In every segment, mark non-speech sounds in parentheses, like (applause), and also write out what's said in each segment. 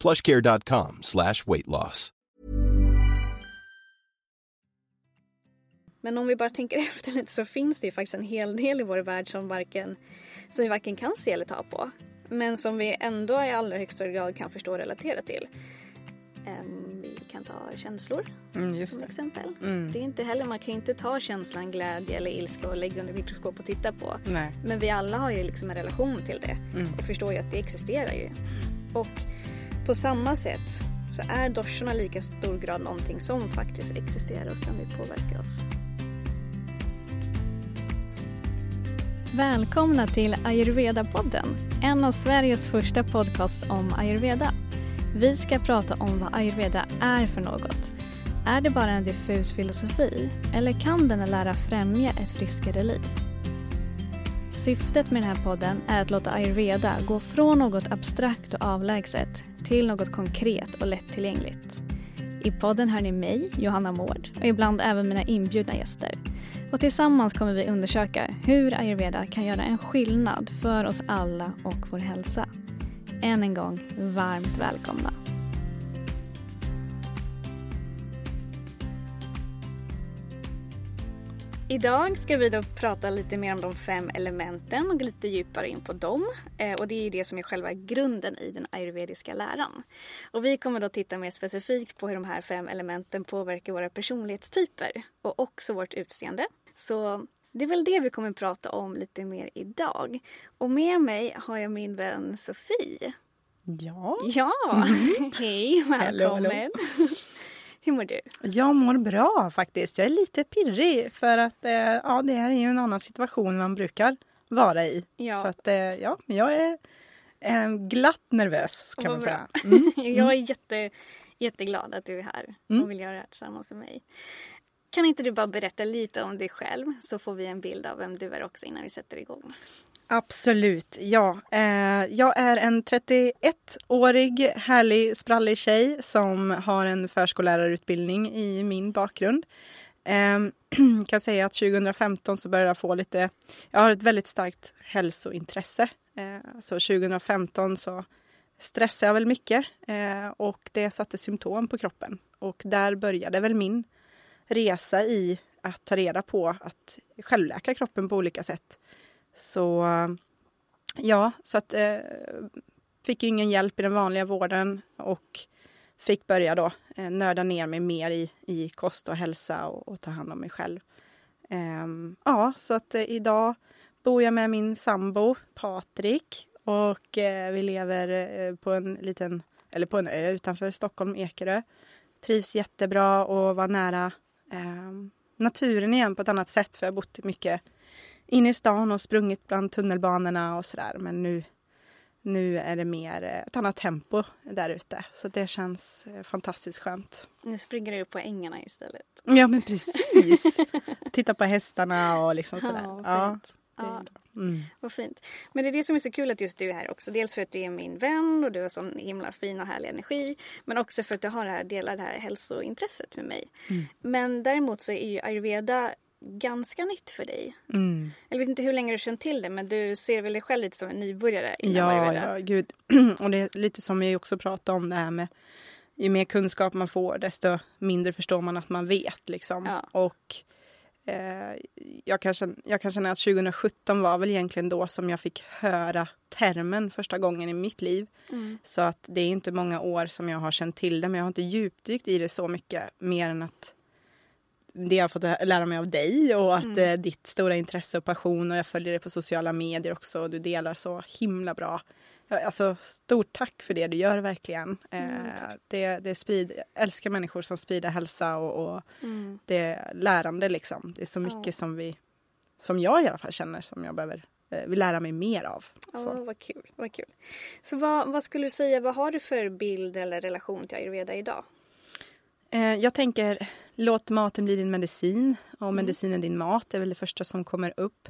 plushcare.com slash weight loss. Men om vi bara tänker (laughs) efter lite så finns det ju faktiskt en hel del i vår värld som, varken, som vi varken kan se eller ta på. Men som vi ändå i allra högsta grad kan förstå och relatera till. Um, vi kan ta känslor Mm, som det. exempel. Mm. Det är inte heller, man kan ju inte ta känslan glädje eller ilska och lägga under mikroskop och titta på. Nej. Men vi alla har ju liksom en relation till det Mm. och förstår ju att det existerar ju. Och på samma sätt så är doshorna lika stor grad någonting som faktiskt existerar och ständigt påverkar oss. Välkomna till Ayurveda-podden, en av Sveriges första podcasts om ayurveda. Vi ska prata om vad ayurveda är för något. Är det bara en diffus filosofi eller kan den lära främja ett friskare liv? Syftet med den här podden är att låta ayurveda gå från något abstrakt och avlägset till något konkret och lättillgängligt. I podden hör ni mig, Johanna Mård, och ibland även mina inbjudna gäster. Och tillsammans kommer vi undersöka hur ayurveda kan göra en skillnad för oss alla och vår hälsa. Än en gång, varmt välkomna. Idag ska vi då prata lite mer om de fem elementen och gå lite djupare in på dem. Eh, och det är ju det som är själva grunden i den ayurvediska läran. Och vi kommer då titta mer specifikt på hur de här fem elementen påverkar våra personlighetstyper och också vårt utseende. Så det är väl det vi kommer prata om lite mer idag. Och med mig har jag min vän Sofie. Ja, Ja, (laughs) hej, Hallå, hallå. välkommen. Hur mår du? jag mår bra faktiskt. Jag är lite pirrig för att eh, ja, det här är ju en annan situation man brukar vara i. Ja. Så att eh, ja, jag är eh, glatt nervös kan man säga. Mm. (laughs) Jag är jätte, jätteglad att du är här Mm. och vill göra det här tillsammans med mig. Kan inte du bara berätta lite om dig själv så får vi en bild av vem du är också innan vi sätter igång. Absolut, ja. Eh, jag är en 31-årig härlig sprallig tjej som har en förskollärarutbildning i min bakgrund. Eh, (clears throat) kan säga att 2015 så började jag få lite, jag har ett väldigt starkt hälsointresse. Eh, så 2015 så stressade jag väl mycket eh, och det satte symptom på kroppen. Och där började väl min resa i att ta reda på att självläka kroppen på olika sätt. Så ja, så att eh, fick ju ingen hjälp i den vanliga vården och fick börja då eh, nörda ner mig mer i, i kost och hälsa och, och ta hand om mig själv. Eh, ja, så att eh, idag bor jag med min sambo Patrik och eh, vi lever eh, på en liten, eller på en ö utanför Stockholm, Ekerö. Trivs jättebra och var nära ehm, naturen igen på ett annat sätt för jag har bott mycket inne i stan och sprungit bland tunnelbanorna och sådär. Men nu, nu är det mer eh, ett annat tempo där ute. Så det känns eh, fantastiskt skönt. Nu springer du på ängarna istället. Ja men precis! (laughs) Titta på hästarna och liksom sådär. Ja, Ja, Ja. Mm. vad fint. Men det är det som är så kul att just du är här också. Dels för att du är min vän och du har sån himla fin och härlig energi. Men också för att du har det här, delar det här hälsointresset med mig. Mm. Men däremot så är ju ayurveda ganska nytt för dig. Mm. Jag vet inte hur länge du känt till det men du ser väl dig själv lite som en nybörjare Ja, ja, gud. (clears throat) och det är lite som vi också pratade om det här med ju mer kunskap man får desto mindre förstår man att man vet liksom. Ja. Och eh, jag, kan känna, jag kan känna att 2017 var väl egentligen då som jag fick höra termen första gången i mitt liv. Mm. Så att det är inte många år som jag har känt till det men jag har inte djupdykt i det så mycket mer än att det jag har fått lära mig av dig och att Mm. eh, ditt stora intresse och passion och jag följer det på sociala medier också och du delar så himla bra. Alltså stort tack för det du gör verkligen. Mm, Eh, det, det sprid, jag älskar människor som sprider hälsa och, och Mm. det är lärande liksom. Det är så mycket Ja. som vi, som jag i alla fall känner som jag behöver, eh, vill lära mig mer av. Ja, Så. vad kul. Vad kul. Så vad, vad skulle du säga, vad har du för bild eller relation till ayurveda idag? Eh, jag tänker låt maten bli din medicin och Mm. medicinen din mat. är väl det första som kommer upp.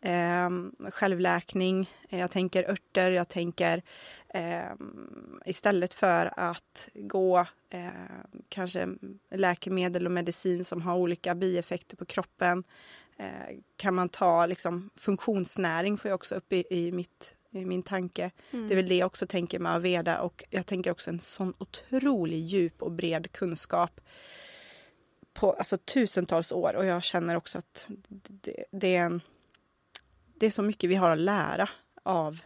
Eh, självläkning. Eh, Jag tänker örter. Jag tänker eh, istället för att gå eh, kanske läkemedel och medicin som har olika bieffekter på kroppen eh, kan man ta liksom, funktionsnäring får jag också upp i, i, mitt, i min tanke. Det är väl det jag också tänker med Aveda och jag tänker också en sån otrolig djup och bred kunskap på alltså, tusentals år och jag känner också att det, det, är, en, det är så mycket vi har att lära av,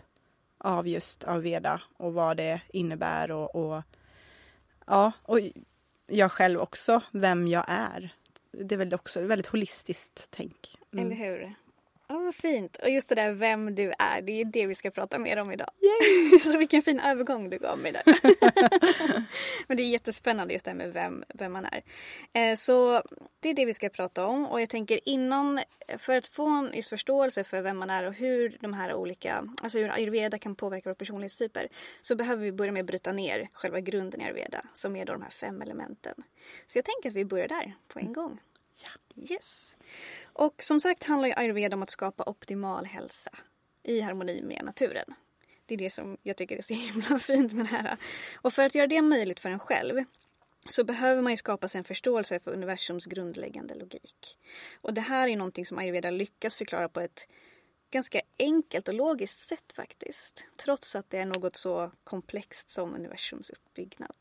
av just Aveda och vad det innebär och, och ja, och jag själv också, vem jag är. Det är väl också väldigt holistiskt tänk. Mm. Eller hur? Åh, vad fint. Och just det där vem du är, det är det vi ska prata mer om idag. (laughs) Så vilken fin övergång du gav mig där. (laughs) Men det är jättespännande just det här med vem, vem man är. Eh, så det är det vi ska prata om. Och jag tänker innan, för att få en just förståelse för vem man är och hur de här olika, alltså hur ayurveda kan påverka våra personlighetstyper. Så behöver vi börja med att bryta ner själva grunden i ayurveda, som är då de här fem elementen. Så jag tänker att vi börjar där på en gång. Yes. Och som sagt handlar ju ayurveda om att skapa optimal hälsa i harmoni med naturen. Det är det som jag tycker är så himla (laughs) fint med det här. Och för att göra det möjligt för en själv så behöver man ju skapa sig en förståelse för universums grundläggande logik. Och det här är någonting som ayurveda lyckas förklara på ett ganska enkelt och logiskt sätt faktiskt. Trots att det är något så komplext som universums uppbyggnad.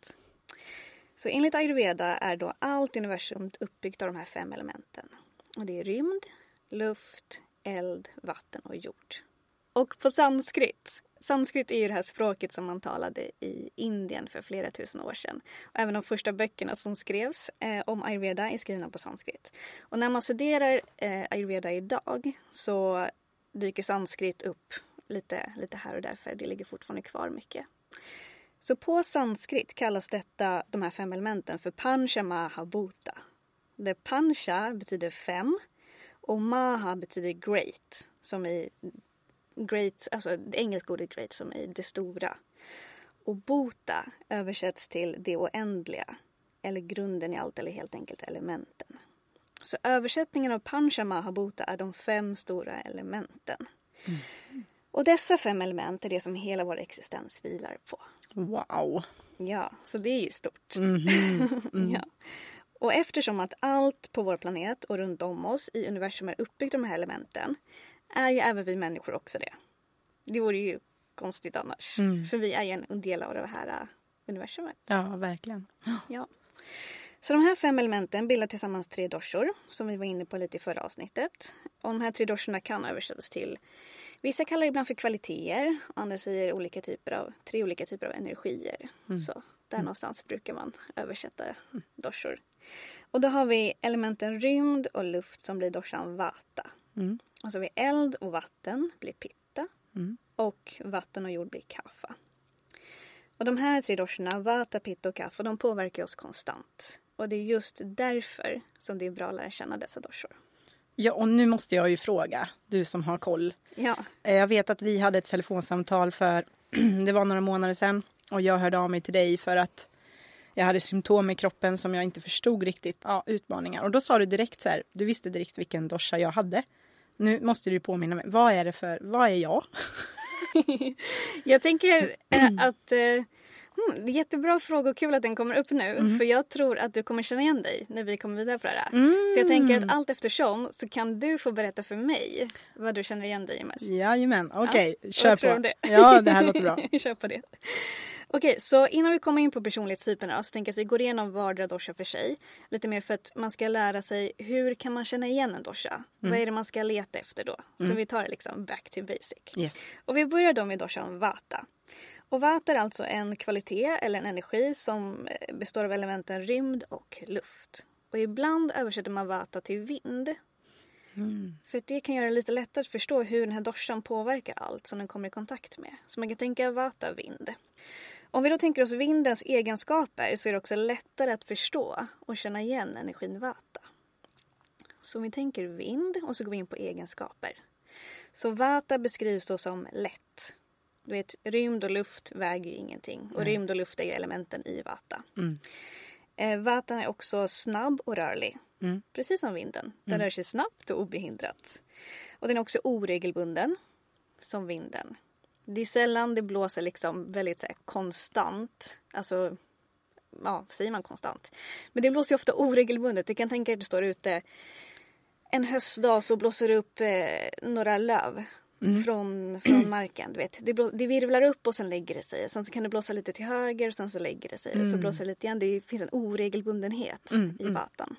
Så enligt ayurveda är då allt universum uppbyggt av de här fem elementen. Och det är rymd, luft, eld, vatten och jord. Och på sanskrit. Sanskrit är ju det här språket som man talade i Indien för flera tusen år sedan. Och även de första böckerna som skrevs eh, om ayurveda är skrivna på sanskrit. Och när man studerar eh, ayurveda idag så dyker sanskrit upp lite, lite här och där för det ligger fortfarande kvar mycket. Så på sanskrit kallas detta, de här fem elementen för pancha maha bhuta. Det pancha betyder fem och maha betyder great, som i great, alltså det engelska ordet great som i det stora. Och bhuta översätts till det oändliga, eller grunden i allt eller helt enkelt elementen. Så översättningen av pancha maha bhuta är de fem stora elementen. Och dessa fem element är det som hela vår existens vilar på. Wow. Ja, så det är ju stort. Mhm. (laughs) ja. Och eftersom att allt på vår planet och runt om oss i universum är uppbyggt av de här elementen är ju även vi människor också det. Det vore ju konstigt annars. För vi är ju en del av det här äh, universumet. Ja, verkligen. Ja. Så de här fem elementen bildar tillsammans tre doshor som vi var inne på lite i förra avsnittet. Och de här tre doshorna kan översättas till Vissa kallar det ibland för kvaliteter, andra säger olika typer av, tre olika typer av energier. Så där någonstans brukar man översätta doshor. Och då har vi elementen rymd och luft som blir doshan vata. Mm. Och så har vi eld och vatten blir pitta. Mm. Och vatten och jord blir kaffa. Och de här tre doshorna, vata, pitta och kaffa, de påverkar oss konstant. Och det är just därför som det är bra att lära känna dessa doshor. Ja, och nu måste jag ju fråga, du som har koll. Ja, Eh, Jag vet att vi hade ett telefonsamtal för, (clears throat) det var några månader sedan. Och jag hörde av mig till dig för att jag hade symptom i kroppen som jag inte förstod riktigt. Ja, utmaningar. Och då sa du direkt så här, du visste direkt vilken dosha jag hade. Nu måste du påminna mig, vad är det för, vad är jag? (laughs) Jag tänker eh, (clears throat) att eh, det är jättebra fråga och kul att den kommer upp nu. För jag tror att du kommer känna igen dig när vi kommer vidare på det här. Så jag tänker att allt eftersom så kan du få berätta för mig vad du känner igen dig i mest. Jajamän, okej, vad kör tror du på. det? Ja, det här låter bra. (laughs) Kör på det. Okej, så innan vi kommer in på personlighetstyperna så tänker jag att vi går igenom vardera dosha för sig. Lite mer för att man ska lära sig hur kan man känna igen en dosha? Vad är det man ska leta efter då? Så vi tar det liksom back to basic. Yes. Och vi börjar då med doshan vata. Och vata är alltså en kvalitet eller en energi som eh, består av elementen rymd och luft. Och ibland översätter man vata till vind. För att det kan göra det lite lättare att förstå hur den här doshan påverkar allt som den kommer i kontakt med. Så man kan tänka vata, vind. Om vi då tänker oss vindens egenskaper så är det också lättare att förstå och känna igen energin vata. Så om vi tänker vind och så går vi in på egenskaper. Så vata beskrivs då som lätt. Du vet, rymd och luft väger ju ingenting. Och rymd och luft är ju elementen i vata. Eh, Vatan är också snabb och rörlig. Mm. Precis som vinden. Den rör sig snabbt och obehindrat. Och den är också oregelbunden. Som vinden. Det är sällan det blåser liksom väldigt så här, konstant. Alltså, ja, säger man konstant? Men det blåser ju ofta oregelbundet. Du kan tänka dig att du står ute en höstdag så blåser det upp eh, några löv från, från marken. Du vet. Det, blå, det virvlar upp och sen lägger det sig. Sen så kan det blåsa lite till höger och sen så lägger det sig. Så blåser det lite igen. Det finns en oregelbundenhet i vatan.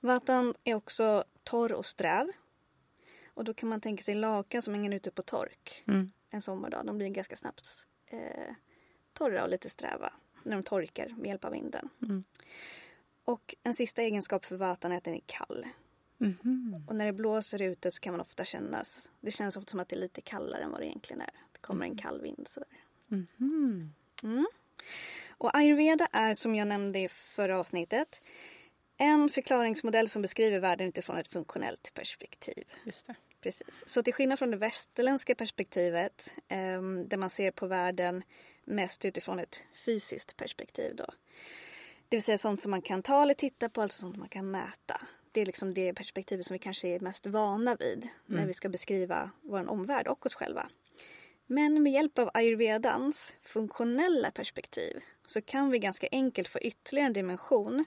Vatan är också torr och sträv. Och då kan man tänka sig lakan som hänger ute på tork Mm. en sommardag. De blir ganska snabbt eh, torra och lite sträva när de torkar med hjälp av vinden. Och en sista egenskap för vatan är att den är kall. Mhm. Och när det blåser ute så kan man ofta känna, det känns ofta som att det är lite kallare än vad det egentligen är. Det kommer en kall vind sådär. Mhm. Mm. Och ayurveda är som jag nämnde i förra avsnittet en förklaringsmodell som beskriver världen utifrån ett funktionellt perspektiv. Just det. Precis. Så till skillnad från det västerländska perspektivet ehm, där man ser på världen mest utifrån ett fysiskt perspektiv då. Det vill säga sånt som man kan ta eller titta på, alltså sånt man kan mäta. Det är liksom det perspektivet som vi kanske är mest vana vid när vi ska beskriva vår omvärld och oss själva. Men med hjälp av ayurvedans funktionella perspektiv så kan vi ganska enkelt få ytterligare en dimension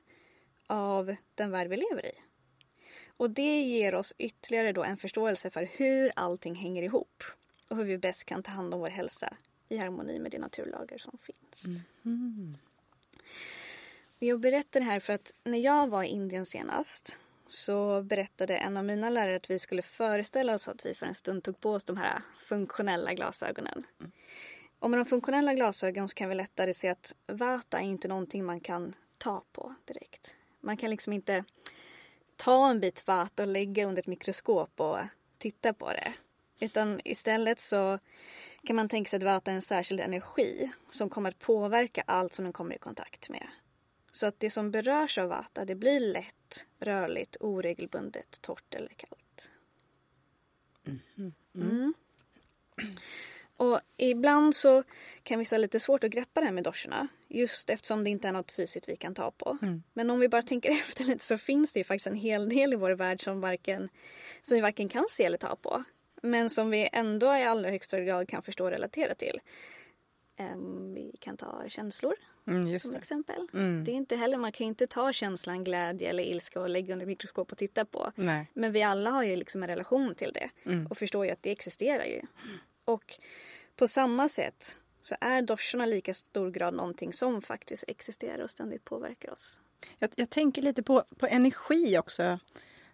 av den värld vi lever i. Och det ger oss ytterligare då en förståelse för hur allting hänger ihop och hur vi bäst kan ta hand om vår hälsa i harmoni med de naturlagar som finns. Och Jag berättar det här för att när jag var i Indien senast så berättade en av mina lärare att vi skulle föreställa oss att vi för en stund tog på oss de här funktionella glasögonen. Och med de funktionella glasögonen så kan vi lättare se att vata är inte någonting man kan ta på direkt. Man kan liksom inte ta en bit vata och lägga under ett mikroskop och titta på det. Utan istället så kan man tänka sig att vata är en särskild energi som kommer att påverka allt som den kommer i kontakt med. Så att det som berörs av vata det blir lätt, rörligt, oregelbundet, torrt eller kallt. Mm. Och ibland så kan vissa lite svårt att greppa det här med doshorna. Just eftersom det inte är något fysiskt vi kan ta på. Men om vi bara tänker (laughs) efter lite så finns det ju faktiskt en hel del i vår värld som, varken, som vi varken kan se eller ta på. Men som vi ändå i allra högsta grad kan förstå och relatera till. Ehm, vi kan ta känslor Mm, som det. exempel. Mm. Det är inte heller, man kan ju inte ta känslan glädje eller ilska och lägga under mikroskop och titta på. Nej. Men vi alla har ju liksom en relation till det Mm. och förstår ju att det existerar ju. Och på samma sätt så är doshorna lika stor grad någonting som faktiskt existerar och ständigt påverkar oss. Jag, jag tänker lite på, på energi också.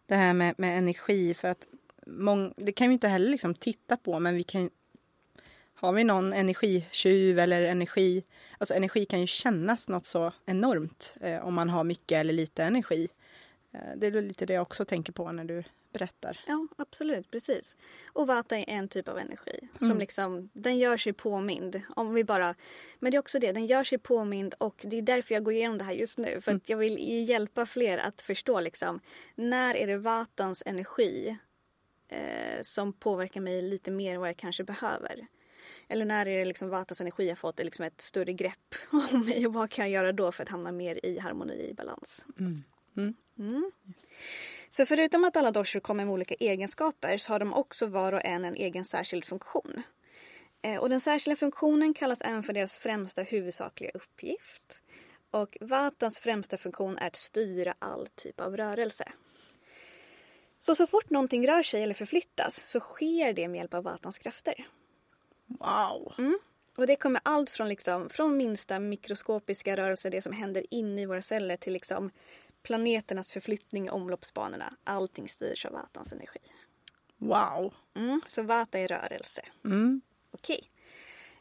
Det här med, med energi för att mång, det kan vi inte heller liksom titta på men vi kan har vi någon energitjuv eller energi, alltså energi kan ju kännas något så enormt eh, om man har mycket eller lite energi. Eh, det är lite det jag också tänker på när du berättar. Ja, absolut, precis. Och vata är en typ av energi som liksom, den gör sig påmind. Om vi bara, men det är också det, den gör sig påmind och det är därför jag går igenom det här just nu. För att jag vill hjälpa fler att förstå liksom, när är det vatans energi eh, som påverkar mig lite mer än vad jag kanske behöver. Eller när är det liksom Vatas energi har fått liksom ett större grepp (laughs) om mig och vad kan jag göra då för att hamna mer i harmoni i balans. Mm. Mm. Mm. Så förutom att alla doshor kommer med olika egenskaper så har de också var och en en egen särskild funktion. Eh, Och den särskilda funktionen kallas även för deras främsta huvudsakliga uppgift. Och Vatans främsta funktion är att styra all typ av rörelse. Så så fort någonting rör sig eller förflyttas så sker det med hjälp av Vatans krafter. Wow! Och det kommer allt från, liksom, från minsta mikroskopiska rörelser, det som händer inne i våra celler, till liksom planeternas förflyttning i omloppsbanorna. Allting styrs av Vatans energi. Wow! Mm, så Vata är rörelse. Mm. Okej.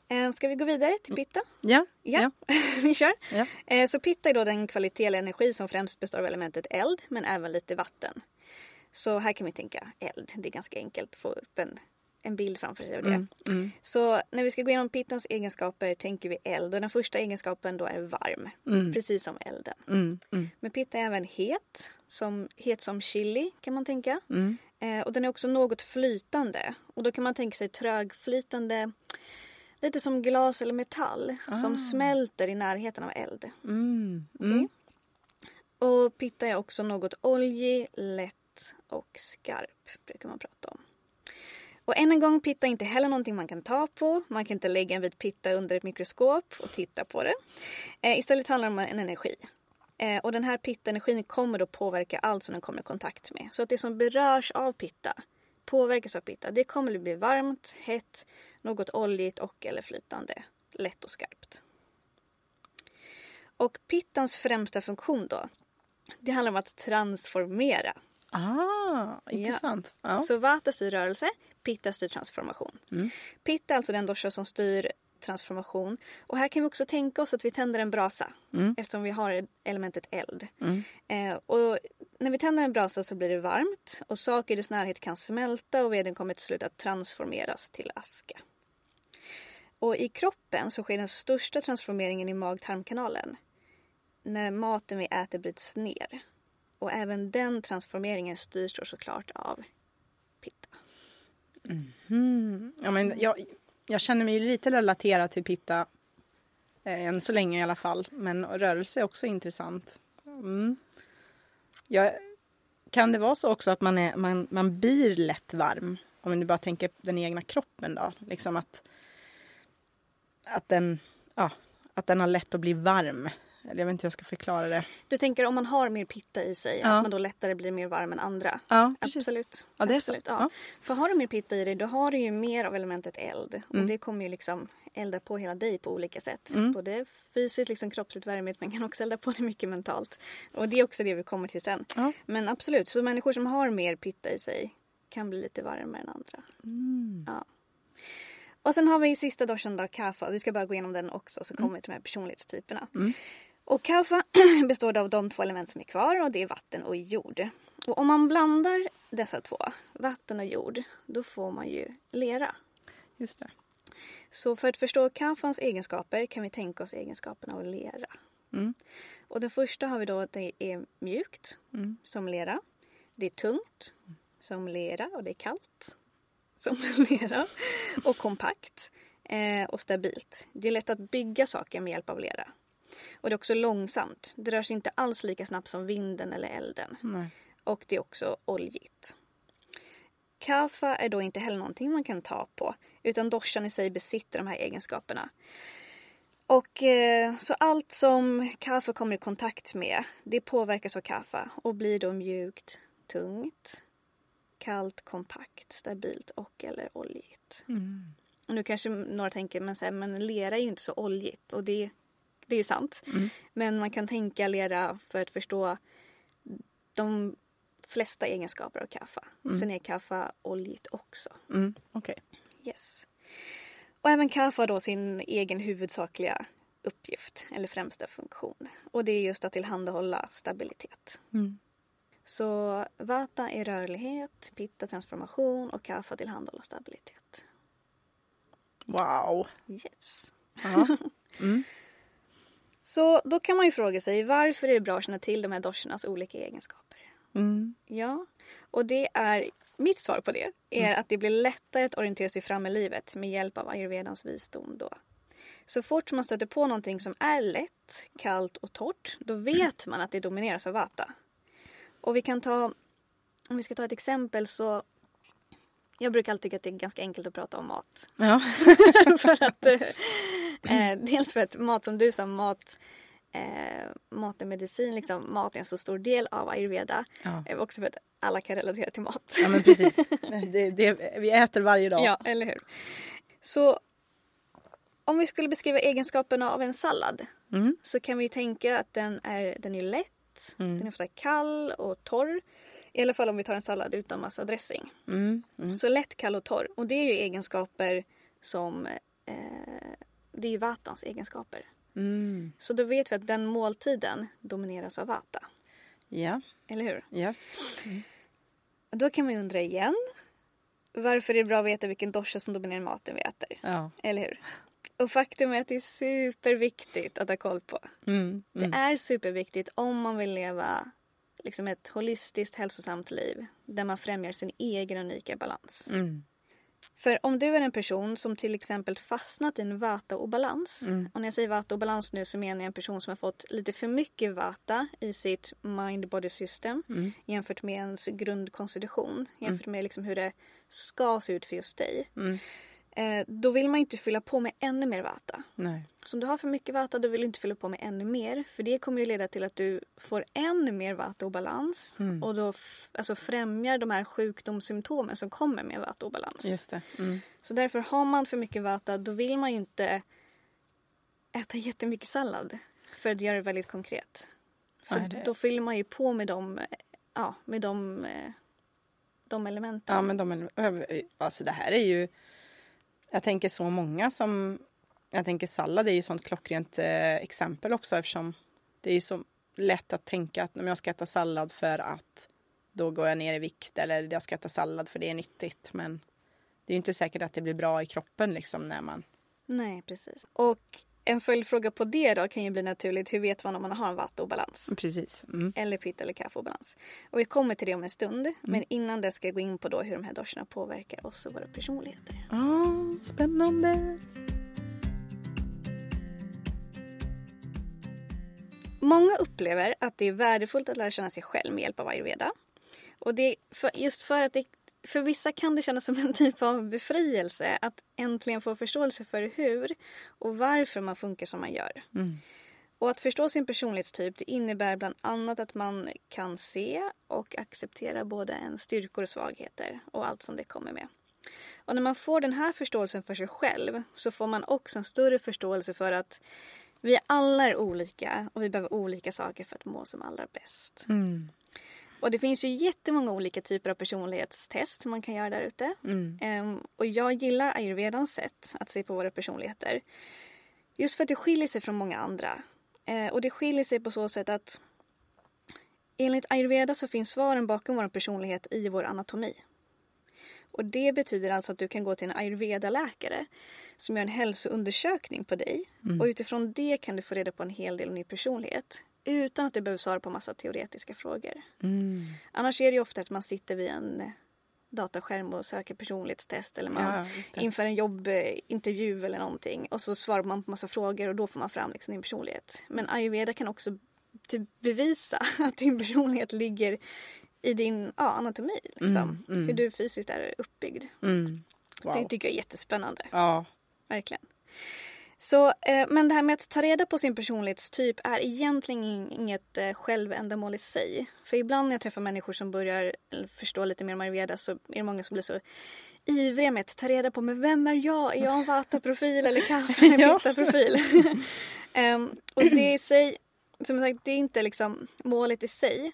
Eh, ska vi gå vidare till Pitta? Ja, Ja, (laughs) vi kör. Ja. Eh, så Pitta är då den kvalitet eller energi som främst består av elementet eld, men även lite vatten. Så här kan vi tänka eld. Det är ganska enkelt att få upp en, en bild framför sig av det. Mm, mm, Så när vi ska gå igenom pittans egenskaper tänker vi eld och den första egenskapen då är varm. Mm. Precis som elden. mm, mm, Men pitta är även het, som, het som chili kan man tänka. mm. Eh, och den är också något flytande. Och då kan man tänka sig trögflytande. Lite som glas eller metall Ah. som smälter i närheten av eld. Mm. Och pitta är också något oljig, lätt och skarp brukar man prata om. Och än en gång, pitta är inte heller någonting man kan ta på. Man kan inte lägga en bit pitta under ett mikroskop och titta på det. Eh, istället handlar det om en energi. Eh, och den här pitta-energin kommer då påverka allt som den kommer i kontakt med. Så att det som berörs av pitta påverkas av pitta. Det kommer att bli varmt, hett, något oljigt och eller flytande, lätt och skarpt. Och pittans främsta funktion då, det handlar om att transformera. Ah, intressant. Ja. Så vata styr rörelse, pitta styr transformation. Mm. Pitta är alltså den dosha som styr transformation. Och här kan vi också tänka oss att vi tänder en brasa Mm. eftersom vi har elementet eld. Mm. Eh, och när vi tänder en brasa så blir det varmt och saker i dess närhet kan smälta och veden kommer till slut att transformeras till aska. Och i kroppen så sker den största transformeringen i mag-tarmkanalen. När maten vi äter bryts ner. Och även den transformeringen styrs då såklart av pitta. Mm. Ja, men jag, jag känner mig lite relaterad till pitta. Eh, än så länge i alla fall. Men rörelse är också intressant. Mm. Jag, kan det vara så också att man, är, man, man blir lätt varm? Om du bara tänker den egna kroppen då. Liksom att, att, den, ja, att den har lätt att bli varm. Eller jag vet inte hur jag ska förklara det. Du tänker om man har mer pitta i sig, Ja. att man då lättare blir mer varm än andra? Ja, precis. Absolut. Ja, det är så. Absolut, ja. Ja. För har du mer pitta i dig då har du ju mer av elementet eld. Och Mm. det kommer ju liksom elda på hela dig på olika sätt. Mm. Både fysiskt, liksom kroppsligt värmigt men kan också elda på det mycket mentalt. Och det är också det vi kommer till sen. Ja. Men absolut, så människor som har mer pitta i sig kan bli lite varmare än andra. Mm. Ja. Och sen har vi sista doshan då, kapha. Vi ska bara gå igenom den också så kommer vi till de här personlighetstyperna. Mm. Och kapha (clears throat) består av de två element som är kvar och det är vatten och jord. Och om man blandar dessa två, vatten och jord, då får man ju lera. Just det. Så för att förstå kaffans egenskaper kan vi tänka oss egenskaperna av lera. Mm. Och den första har vi då att det är mjukt, Mm. som lera. Det är tungt, som lera och det är kallt, som (laughs) lera. Och kompakt eh, och stabilt. Det är lätt att bygga saker med hjälp av lera. Och det är också långsamt. Det rör sig inte alls lika snabbt som vinden eller elden. Nej. Och det är också oljigt. Kaffa är då inte heller någonting man kan ta på utan doshan i sig besitter de här egenskaperna. Och eh, så allt som kaffe kommer i kontakt med det påverkas av kaffe och blir då mjukt, tungt, kallt, kompakt, stabilt och eller oljigt. Mm. Och nu kanske några tänker men, så här, men lera är ju inte så oljigt och det, det är sant. Mm. Men man kan tänka lera för att förstå de flesta egenskaper av kaffe. Sen är kaffe oljigt också. Mm. Okej. Yes. Och även kaffe har då sin egen huvudsakliga uppgift eller främsta funktion. Och det är just att tillhandahålla stabilitet. Mm. Så vata är rörlighet, pitta transformation och kaffe tillhandahåller stabilitet. Wow. Yes. (laughs) Mm. Så då kan man ju fråga sig varför är det bra att känna till de här doschernas olika egenskaper? Mm. Ja, och det är mitt svar på det är att det blir lättare att orientera sig fram i livet med hjälp av ayurvedans visdom då. Så fort man stöter på någonting som är lätt, kallt och torrt, då vet man att det domineras av vata. Och vi kan ta, om vi ska ta ett exempel så jag brukar alltid tycka att det är ganska enkelt att prata om mat. Ja. (laughs) för att, eh, dels för att mat som du sa, mat, eh, mat är medicin, liksom, mat är en så stor del av ayurveda. Ja. Eh, också för att alla kan relatera till mat. ja, men precis. (laughs) Det, det, vi äter varje dag. Ja, eller hur? Så om vi skulle beskriva egenskaperna av en sallad Mm. så kan vi ju tänka att den är, den är lätt, Mm. den är ofta kall och torr. I alla fall om vi tar en sallad utan massa dressing. Mm. Mm. Så lätt, kall och torr. Och det är ju egenskaper som... Eh, det är ju vatans egenskaper. Mm. Så då vet vi att den måltiden domineras av vata. Ja. Eller hur? Yes. Då kan man ju undra igen. Varför är det bra att veta vilken dosha som dominerar maten vi äter? Ja. Eller hur? Och faktum är att det är superviktigt att ha koll på. Mm. Mm. Det är superviktigt om man vill leva liksom ett holistiskt hälsosamt liv där man främjar sin egen unika balans. Mm. För om du är en person som till exempel fastnat i en vata-obalans. Mm. Och när jag säger vata-obalans nu så menar jag en person som har fått lite för mycket vata i sitt mind-body system Mm. jämfört med ens grundkonstitution. Jämfört med liksom hur det ska se ut för just dig. Eh, då vill man inte fylla på med ännu mer vata. Nej. Så om du har för mycket vata då vill du inte fylla på med ännu mer. För det kommer ju leda till att du får ännu mer vata-obalans. Mm. Och då alltså främjar de här sjukdomssymptomen som kommer med vata-obalans. Just det. Mm. Så därför har man för mycket vata då vill man ju inte äta jättemycket sallad. För att göra det väldigt konkret. För Nej, det- då fyller man ju på med de, ja, med de, eh, de elementen. Ja men de alltså det här är ju Jag tänker så många som Jag tänker sallad är ju sånt klockrent eh, exempel också eftersom Det är ju så lätt att tänka att om jag ska äta sallad för att Då går jag ner i vikt eller jag ska äta sallad för det är nyttigt men Det är ju inte säkert att det blir bra i kroppen liksom när man Nej, precis. Och en följdfråga på det då kan ju bli naturligt. Hur vet man om man har en vata-obalans? Precis. Mm. Eller pitta eller kaffeobalans. Och vi kommer till det om en stund. Men innan det ska jag gå in på då hur de här doscherna påverkar oss och våra personligheter. Ah, spännande. Många upplever att det är värdefullt att lära känna sig själv med hjälp av ayurveda. Och det är för, just för att det, för vissa kan det kännas som en typ av befrielse att äntligen få förståelse för hur och varför man funkar som man gör. Mm. Och att förstå sin personlighetstyp det innebär bland annat att man kan se och acceptera både ens styrkor och svagheter och allt som det kommer med. Och när man får den här förståelsen för sig själv så får man också en större förståelse för att vi alla är olika och vi behöver olika saker för att må som allra bäst. Mm. Och det finns ju jättemånga olika typer av personlighetstest man kan göra där ute. Mm. Ehm, och jag gillar ayurvedans sätt att se på våra personligheter. Just för att det skiljer sig från många andra. Eh, och det skiljer sig på så sätt att enligt ayurveda så finns svaren bakom vår personlighet i vår anatomi. Och det betyder alltså att du kan gå till en ayurveda-läkare som gör en hälsoundersökning på dig. Och utifrån det kan du få reda på en hel del om din personlighet. Utan att du behöver svara på massa teoretiska frågor. Mm. Annars är det ju ofta att man sitter vid en dataskärm och söker personlighetstest eller man Ja, inför en jobbintervju eller någonting och så svarar man på massa frågor och då får man fram liksom din personlighet. Men ayurveda kan också typ bevisa (laughs) att din personlighet ligger i din ja, anatomi. Liksom. Mm, mm. Hur du fysiskt är uppbyggd. Mm. Wow. Det tycker jag är jättespännande. Ja. Verkligen. Så, eh, men det här med att ta reda på sin personlighetstyp är egentligen in- inget eh, självändamål i sig. För ibland när jag träffar människor som börjar förstå lite mer om ayurveda så är det många som blir så ivriga med att ta reda på men vem är jag? Är jag en vata-profil eller kaffe (laughs) Ja. pitta-profil? (laughs) Em, och det i sig, som sagt, det är inte liksom målet i sig.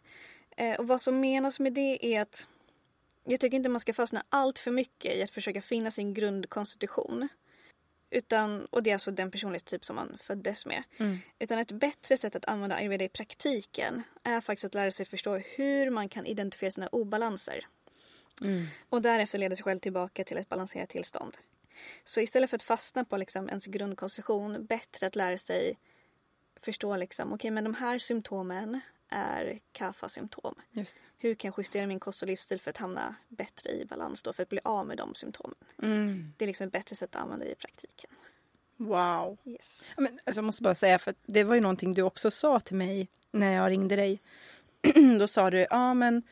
Eh, och vad som menas med det är att jag tycker inte man ska fastna allt för mycket i att försöka finna sin grundkonstitution. Utan, och det är alltså den personlighetstyp som man föddes med. Mm. Utan ett bättre sätt att använda ayurveda i praktiken är faktiskt att lära sig förstå hur man kan identifiera sina obalanser. Mm. Och därefter leda sig själv tillbaka till ett balanserat tillstånd. Så istället för att fastna på liksom ens grundkonstitution, bättre att lära sig förstå liksom, okej men de här symptomen är det. Hur kan jag justera min kost och livsstil för att hamna bättre i balans då, för att bli av med de symptomen? Mm. Det är liksom ett bättre sätt att använda det i praktiken. Wow. Yes. Men, alltså, jag måste bara säga, för det var ju någonting du också sa till mig när jag ringde dig. (clears throat) Då sa du, ja men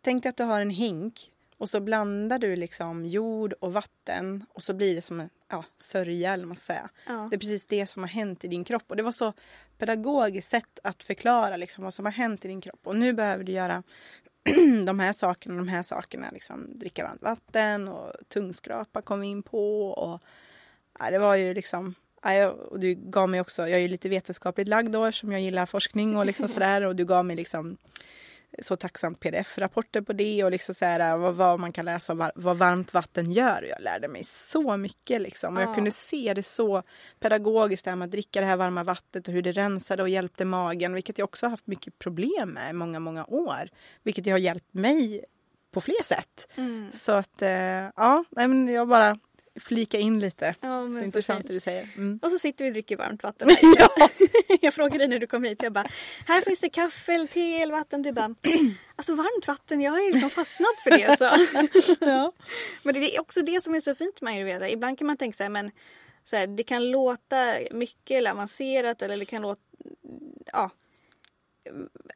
tänk dig att du har en hink och så blandar du liksom jord och vatten och så blir det som en ja, sörja eller man ska säga. Ja. Det är precis det som har hänt i din kropp och det var så pedagogiskt sätt att förklara liksom vad som har hänt i din kropp och nu behöver du göra (clears throat) de här sakerna och de här sakerna. Liksom, dricka varmt vatten och tungskrapa kom vi in på. Och, ja, det var ju liksom... Och du gav mig också, jag är ju lite vetenskapligt lagd då som jag gillar forskning och liksom (laughs) sådär. Och du gav mig liksom så tacksamt pdf-rapporter på det och liksom så här, vad, vad man kan läsa om vad varmt vatten gör. Och jag lärde mig så mycket liksom. Och jag Ja. kunde se det så pedagogiskt det här med att dricka det här varma vattnet och hur det rensade och hjälpte magen. Vilket jag också har haft mycket problem med i många, många år. Vilket har hjälpt mig på fler sätt. Mm. Så att, eh, ja, jag bara flika in lite. Ja, så så intressant det du säger. Mm. Och så sitter vi och dricker varmt vatten. (laughs) Ja. (laughs) Jag frågade dig när du kom hit, jag bara, här finns det kaffe eller te eller vatten. Du bara, (clears throat) alltså varmt vatten, jag har ju liksom fastnat för det. Så. (laughs) Ja. Men det är också det som är så fint med ayurveda. Ibland kan man tänka så här, men så här, det kan låta mycket eller avancerat eller det kan låta, ja.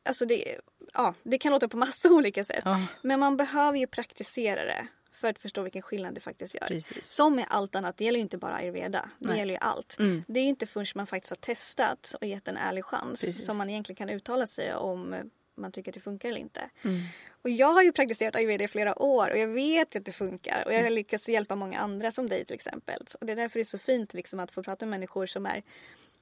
Alltså det, ja, det kan låta på massa olika sätt. Ja. Men man behöver ju praktisera det för att förstå vilken skillnad det faktiskt gör. Precis. Som med allt annat, det gäller ju inte bara ayurveda. Det Nej. gäller ju allt. Mm. Det är ju inte förrän man faktiskt har testat och gett en ärlig chans Precis. som man egentligen kan uttala sig om man tycker att det funkar eller inte. Mm. Och jag har ju praktiserat ayurveda i flera år och jag vet att det funkar och jag har lyckats hjälpa många andra som dig till exempel. Och det är därför det är så fint liksom, att få prata med människor som är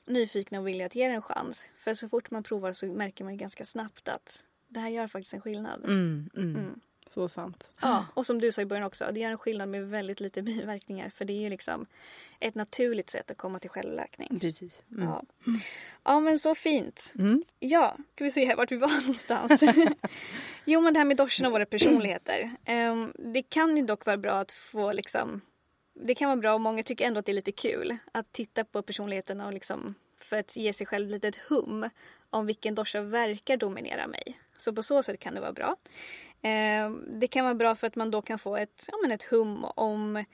nyfikna och villiga att ge en chans. För så fort man provar så märker man ganska snabbt att det här gör faktiskt en skillnad. Mm, mm. Så sant. Ja, och som du sa i början också, det gör en skillnad med väldigt lite (laughs) biverkningar för det är ju liksom ett naturligt sätt att komma till självläkning. Precis. Mm. Ja. ja, men så fint. Mm. Ja, ska vi se här vart vi var (laughs) någonstans. (laughs) jo, men det här med doscherna och våra personligheter. Ehm, det kan ju dock vara bra att få liksom... Det kan vara bra och många tycker ändå att det är lite kul att titta på personligheterna och liksom för att ge sig själv lite ett hum om vilken dosha verkar dominera mig. Så på så sätt kan det vara bra. Ehm, det kan vara bra för att man då kan få ett, ja, men ett hum om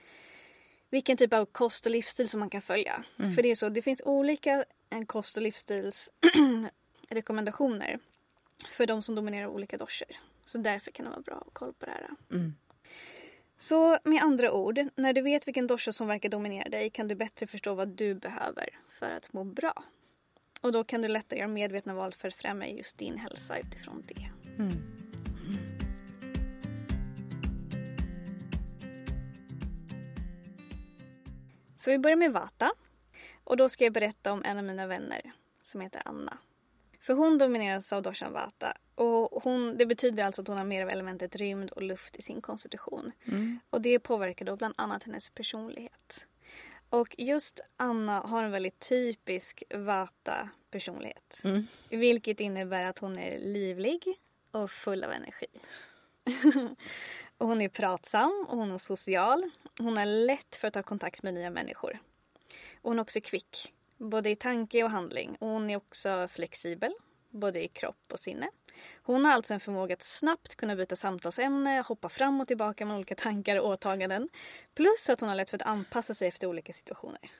vilken typ av kost och livsstil som man kan följa. För det är så, det finns olika eh, kost och livsstilsrekommendationer (clears throat) för de som dominerar olika doshor. Så därför kan det vara bra att ha koll på det här. Mm. Så med andra ord, när du vet vilken dosha som verkar dominera dig kan du bättre förstå vad du behöver för att må bra. Och då kan du lättare göra medvetna val för att främja just din hälsa utifrån det. Mm. Så vi börjar med Vata. Och då ska jag berätta om en av mina vänner som heter Anna. För hon domineras av doshan Vata. Och hon, det betyder alltså att hon har mer av elementet rymd och luft i sin konstitution. Mm. Och det påverkar då bland annat hennes personlighet. Och just Anna har en väldigt typisk Vata-personlighet. Mm. Vilket innebär att hon är livlig och full av energi. (laughs) och hon är pratsam och hon är social. Hon har lätt för att ta kontakt med nya människor. Och hon är också kvick, både i tanke och handling. Och hon är också flexibel, både i kropp och sinne. Hon har alltså en förmåga att snabbt kunna byta samtalsämne, hoppa fram och tillbaka med olika tankar och åtaganden. Plus att hon har lätt för att anpassa sig efter olika situationer.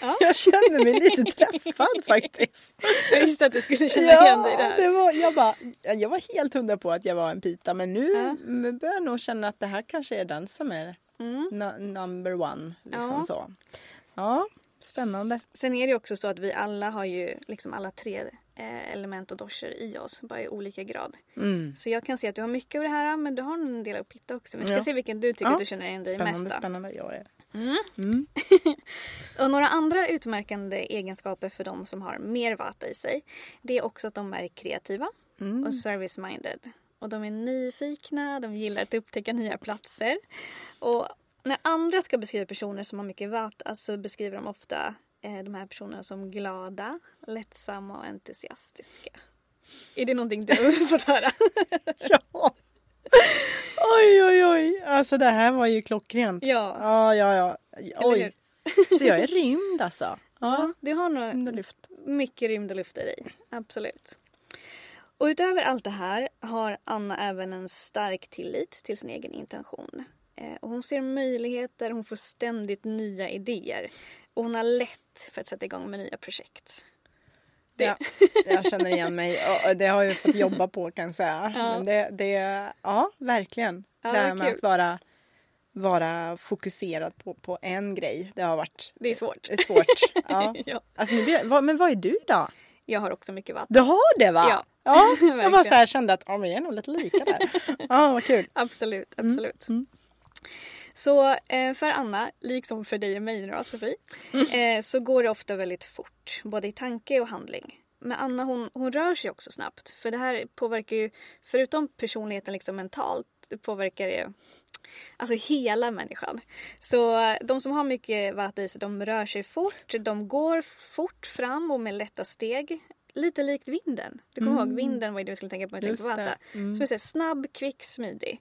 Ja. Jag känner mig lite träffad faktiskt. Jag visste att du skulle känna igen dig i det Ja, var, jag, bara, jag var helt hundra på att jag var en pita men nu Ja. börjar jag nog känna att det här kanske är den som är Mm. number one. Liksom Ja. så. Ja, spännande. Sen är det också så att vi alla har ju liksom alla tre element och doshor i oss, bara i olika grad. Mm. Så jag kan se att du har mycket av det här men du har en del av pitta också. Vi ska Ja. se vilken du tycker Ja. att du känner igen dig Spännande, mest av. spännande. Jag är. Mm. Mm. (laughs) Och några andra utmärkande egenskaper för de som har mer vata i sig det är också att de är kreativa Mm. och service-minded. Och de är nyfikna, de gillar att upptäcka nya platser. Och när andra ska beskriva personer som har mycket vata så beskriver de ofta eh, de här personerna som glada, lättsamma och entusiastiska. Är det någonting du har fått höra? (laughs) Ja. Oj, oj, oj. Alltså det här var ju klockrent. ja. Ja, ja, ja. Oj. Så jag är rymd alltså. Ja, ja, du har nog mycket rymd och luft i dig. Absolut. Och utöver allt det här har Anna även en stark tillit till sin egen intention. Eh, och hon ser möjligheter, hon får ständigt nya idéer. Och hon har lätt för att sätta igång med nya projekt. Det- Ja, jag känner igen mig. (laughs) Det har jag fått jobba på kan jag säga. Ja. Men det, det, ja, verkligen. Ja, det här med kul. att vara, vara fokuserad på, på en grej. Det har varit Det är svårt. svårt. (laughs) Ja. ja. Alltså, men vad är du då? Jag har också mycket vatten. Du har det va? Ja. ja (laughs) jag bara så här kände att men jag är nog lite lika där. Ja, vad kul. Absolut, absolut. mm. Så eh, för Anna, liksom för dig och mig då Sofie, eh, så går det ofta väldigt fort. Både i tanke och handling. Men Anna hon, hon rör sig också snabbt. För det här påverkar ju, förutom personligheten liksom mentalt, det påverkar det Alltså hela människan. Så de som har mycket vata i sig, de rör sig fort, de går fort fram och med lätta steg. Lite likt vinden. Du kommer ihåg vinden var ju det vi skulle tänka på när vi tänkte på vata. Mm. Som är så här snabb, kvick, smidig.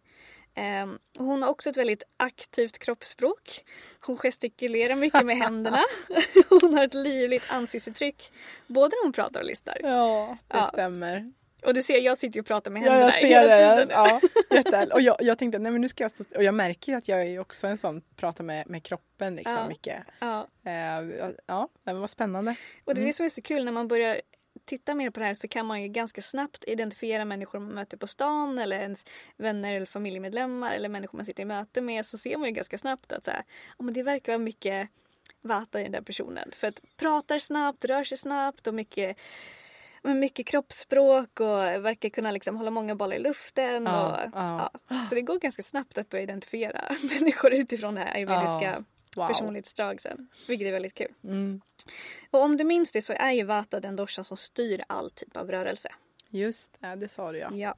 Ehm, hon har också ett väldigt aktivt kroppsspråk. Hon gestikulerar mycket med händerna. (laughs) hon har ett livligt ansiktsuttryck både när hon pratar och lyssnar. Ja, det Ja. stämmer. Och du ser, jag sitter ju och pratar med Ja, händerna jag ser hela det. tiden. Ja, (laughs) jättehärligt. och jag, jag tänkte, nej men nu ska jag stå. Och jag märker ju att jag är också en sån, pratar med, med kroppen liksom Ja. mycket. Ja. Eh, ja, det var spännande. Och det är Mm. det som är så kul när man börjar titta mer på det här så kan man ju ganska snabbt identifiera människor man möter på stan eller ens vänner eller familjemedlemmar eller människor man sitter i möte med så ser man ju ganska snabbt att så här, ja, men det verkar vara mycket vata i den där personen. För att pratar snabbt, rör sig snabbt och mycket med mycket kroppsspråk och verkar kunna liksom hålla många bollar i luften. Ja, och, ja. Ja. Så det går ganska snabbt att börja identifiera (laughs) människor utifrån det här ayurvediska Wow. personlighetsdrag sen. Vilket är väldigt kul. Mm. Och om du minns det så är ju Vata den dosha som styr all typ av rörelse. Just det, det sa du ja. Ja.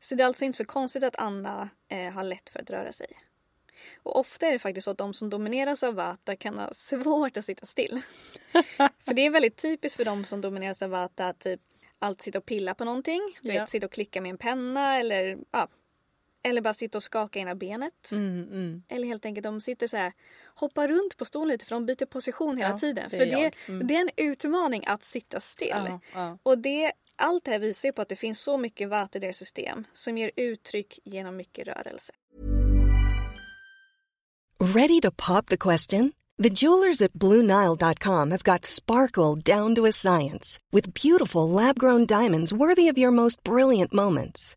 Så det är alltså inte så konstigt att Anna eh, har lätt för att röra sig. Och ofta är det faktiskt så att de som domineras av Vata kan ha (laughs) svårt att sitta still. (laughs) för det är väldigt typiskt för de som domineras av Vata att typ alltid sitta och pilla på någonting. Du Ja. vet, sitta och klicka med en penna eller ja, eller bara sitta och skaka ena benet. Mm, mm. Eller helt enkelt de sitter så här, hoppar runt på stolen lite för de byter position hela Ja, tiden. det För är det. Mm. det är en utmaning att sitta still. Ja, ja. Och det, allt det här visar ju på att det finns så mycket vata i deras system som ger uttryck genom mycket rörelse. Ready to pop the question? The jewelers at BlueNile.com have got sparkle down to a science with beautiful lab grown diamonds worthy of your most brilliant moments.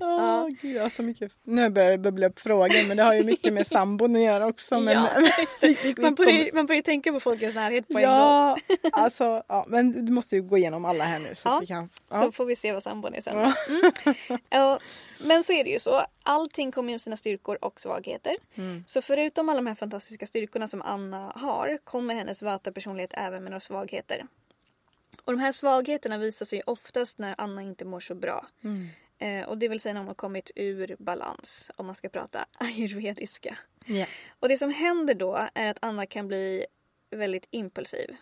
Ja, gud, jag har så mycket. Nu börjar det bubbla upp frågor men det har ju mycket med sambon att göra också. Men, Ja, (laughs) Man börjar, man börjar tänka på folkets närhet på en gång. Ja, (laughs) alltså, ja, men du måste ju gå igenom alla här nu så Ja, vi kan. Så Ja. får vi se vad sambon är sen. Mm. (laughs) Men så är det ju så. Allting kommer med sina styrkor och svagheter. Mm. Så förutom alla de här fantastiska styrkorna som Anna har kommer hennes vata-personlighet även med några svagheter. Och de här svagheterna visar sig oftast när Anna inte mår så bra. Mm. Eh, och det vill säga när hon har kommit ur balans om man ska prata (laughs) ayurvediska. Ja. Och det som händer då är att Anna kan bli väldigt impulsiv. Det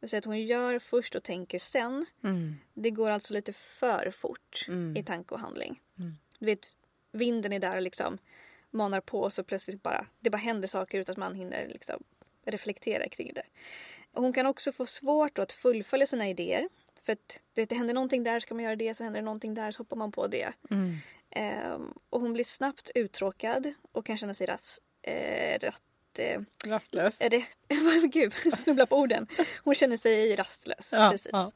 vill säga att hon gör först och tänker sen. Mm. Det går alltså lite för fort Mm. i tanke och handling. Du vet, vinden är där och liksom manar på och så plötsligt bara, det bara händer saker utan att man hinner liksom reflektera kring det. Hon kan också få svårt att fullfölja sina idéer. För att du vet, det händer någonting där ska man göra det, så händer det någonting där så hoppar man på det. Mm. Ehm, och hon blir snabbt uttråkad och kan känna sig ras, eh, rätt eh, Rastlös. är det, (laughs) gud, snubbla på orden. Hon känner sig rastlös. Ja, precis. ja.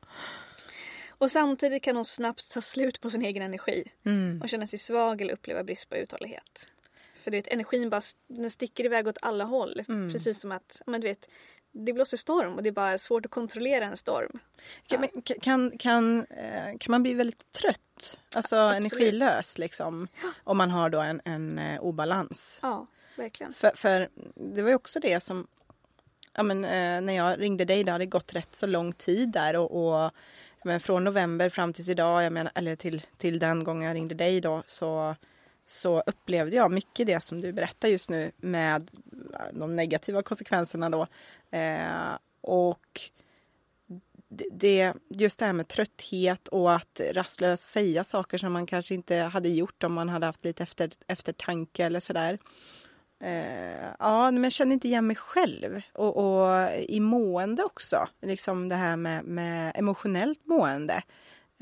Och samtidigt kan hon snabbt ta slut på sin egen energi Mm. och känna sig svag eller uppleva brist på uthållighet. För du vet, energin bara den sticker iväg åt alla håll. Mm. Precis som att men du vet, det blåser storm och det är bara svårt att kontrollera en storm. Kan, men kan, kan, eh, kan man bli väldigt trött? Alltså energilös liksom. Om man har då en, en eh, obalans. Ja, verkligen. För, för det var ju också det som ja, men, eh, när jag ringde dig, det hade gått rätt så lång tid där och, och ja, men från november fram tills idag, jag menar, eller till, till den gången jag ringde dig då, så, så upplevde jag mycket det som du berättar just nu med eh, de negativa konsekvenserna då. Eh, och det- det, just det här med trötthet och att rastlöst säga saker som man kanske inte hade gjort om man hade haft lite efter, eftertanke eller sådär. Eh, ja, men jag känner inte igen mig själv. Och, och i mående också. Liksom det här med, med emotionellt mående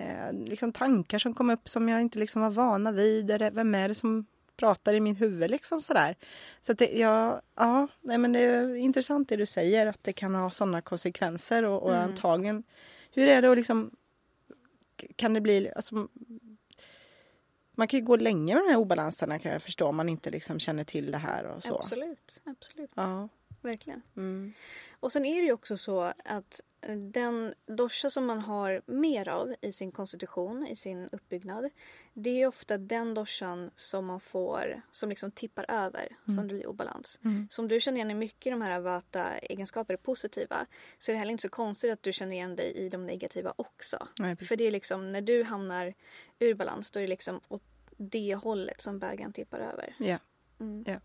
eh, liksom tankar som kom upp som jag inte liksom var vana vid. Det, vem är det som pratar i min huvud liksom sådär. Så att det, ja, ja, nej men det är intressant det du säger att det kan ha sådana konsekvenser och, och Mm. antagligen hur är det att liksom kan det bli, alltså, man kan ju gå länge med de här obalanserna kan jag förstå om man inte liksom känner till det här och så. Absolut, absolut. Ja. Verkligen. Mm. Och sen är det ju också så att eh, den dosha som man har mer av i sin konstitution, i sin uppbyggnad. Det är ju ofta den doshan som man får, som liksom tippar över, som det blir obalans. Så om du känner igen dig mycket i de här vata-egenskaper positiva så är det heller inte så konstigt att du känner igen dig i de negativa också. Nej. För det är liksom när du hamnar ur balans då är det liksom åt det hållet som bägaren tippar över. Ja. Mm. Ja.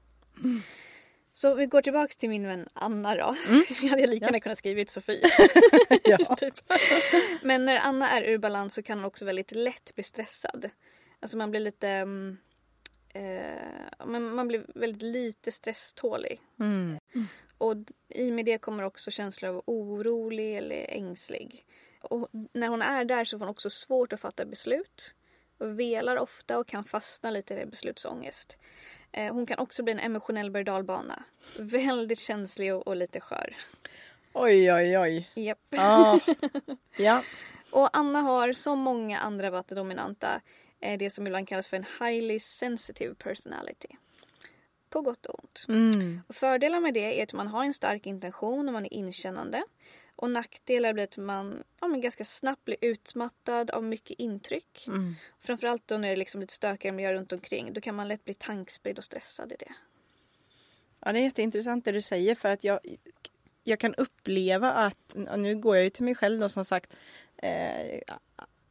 Så vi går tillbaks till min vän Anna då. (laughs) Jag hade lika gärna kunnat skrivit Sofie. (laughs) ja. (laughs) typ. Men när Anna är ur balans så kan hon också väldigt lätt bli stressad. Alltså man blir lite... mm, Eh, men man blir väldigt lite stresstålig. Mm. Och i med det kommer också känslor av orolig eller ängslig. Och när hon är där så får hon också svårt att fatta beslut. Och velar ofta och kan fastna lite i beslutsångest. Eh, hon kan också bli en emotionell berg. Väldigt känslig och, och lite skör. Oj, oj, oj. Japp. Ja. (laughs) ja. Och Anna har som många andra vattendominanta eh, det som ibland kallas för en highly sensitive personality. På gott och ont. Mm. Och fördelar med det är att man har en stark intention och man är inkännande. Och nackdelar blir att man ja, men ganska snabbt blir utmattad av mycket intryck. Mm. Framförallt då när det är liksom lite stökigare miljö runt omkring. Då kan man lätt bli tankspridd och stressad i det. Ja, det är jätteintressant det du säger för att jag, jag kan uppleva att, nu går jag ju till mig själv då som sagt, eh,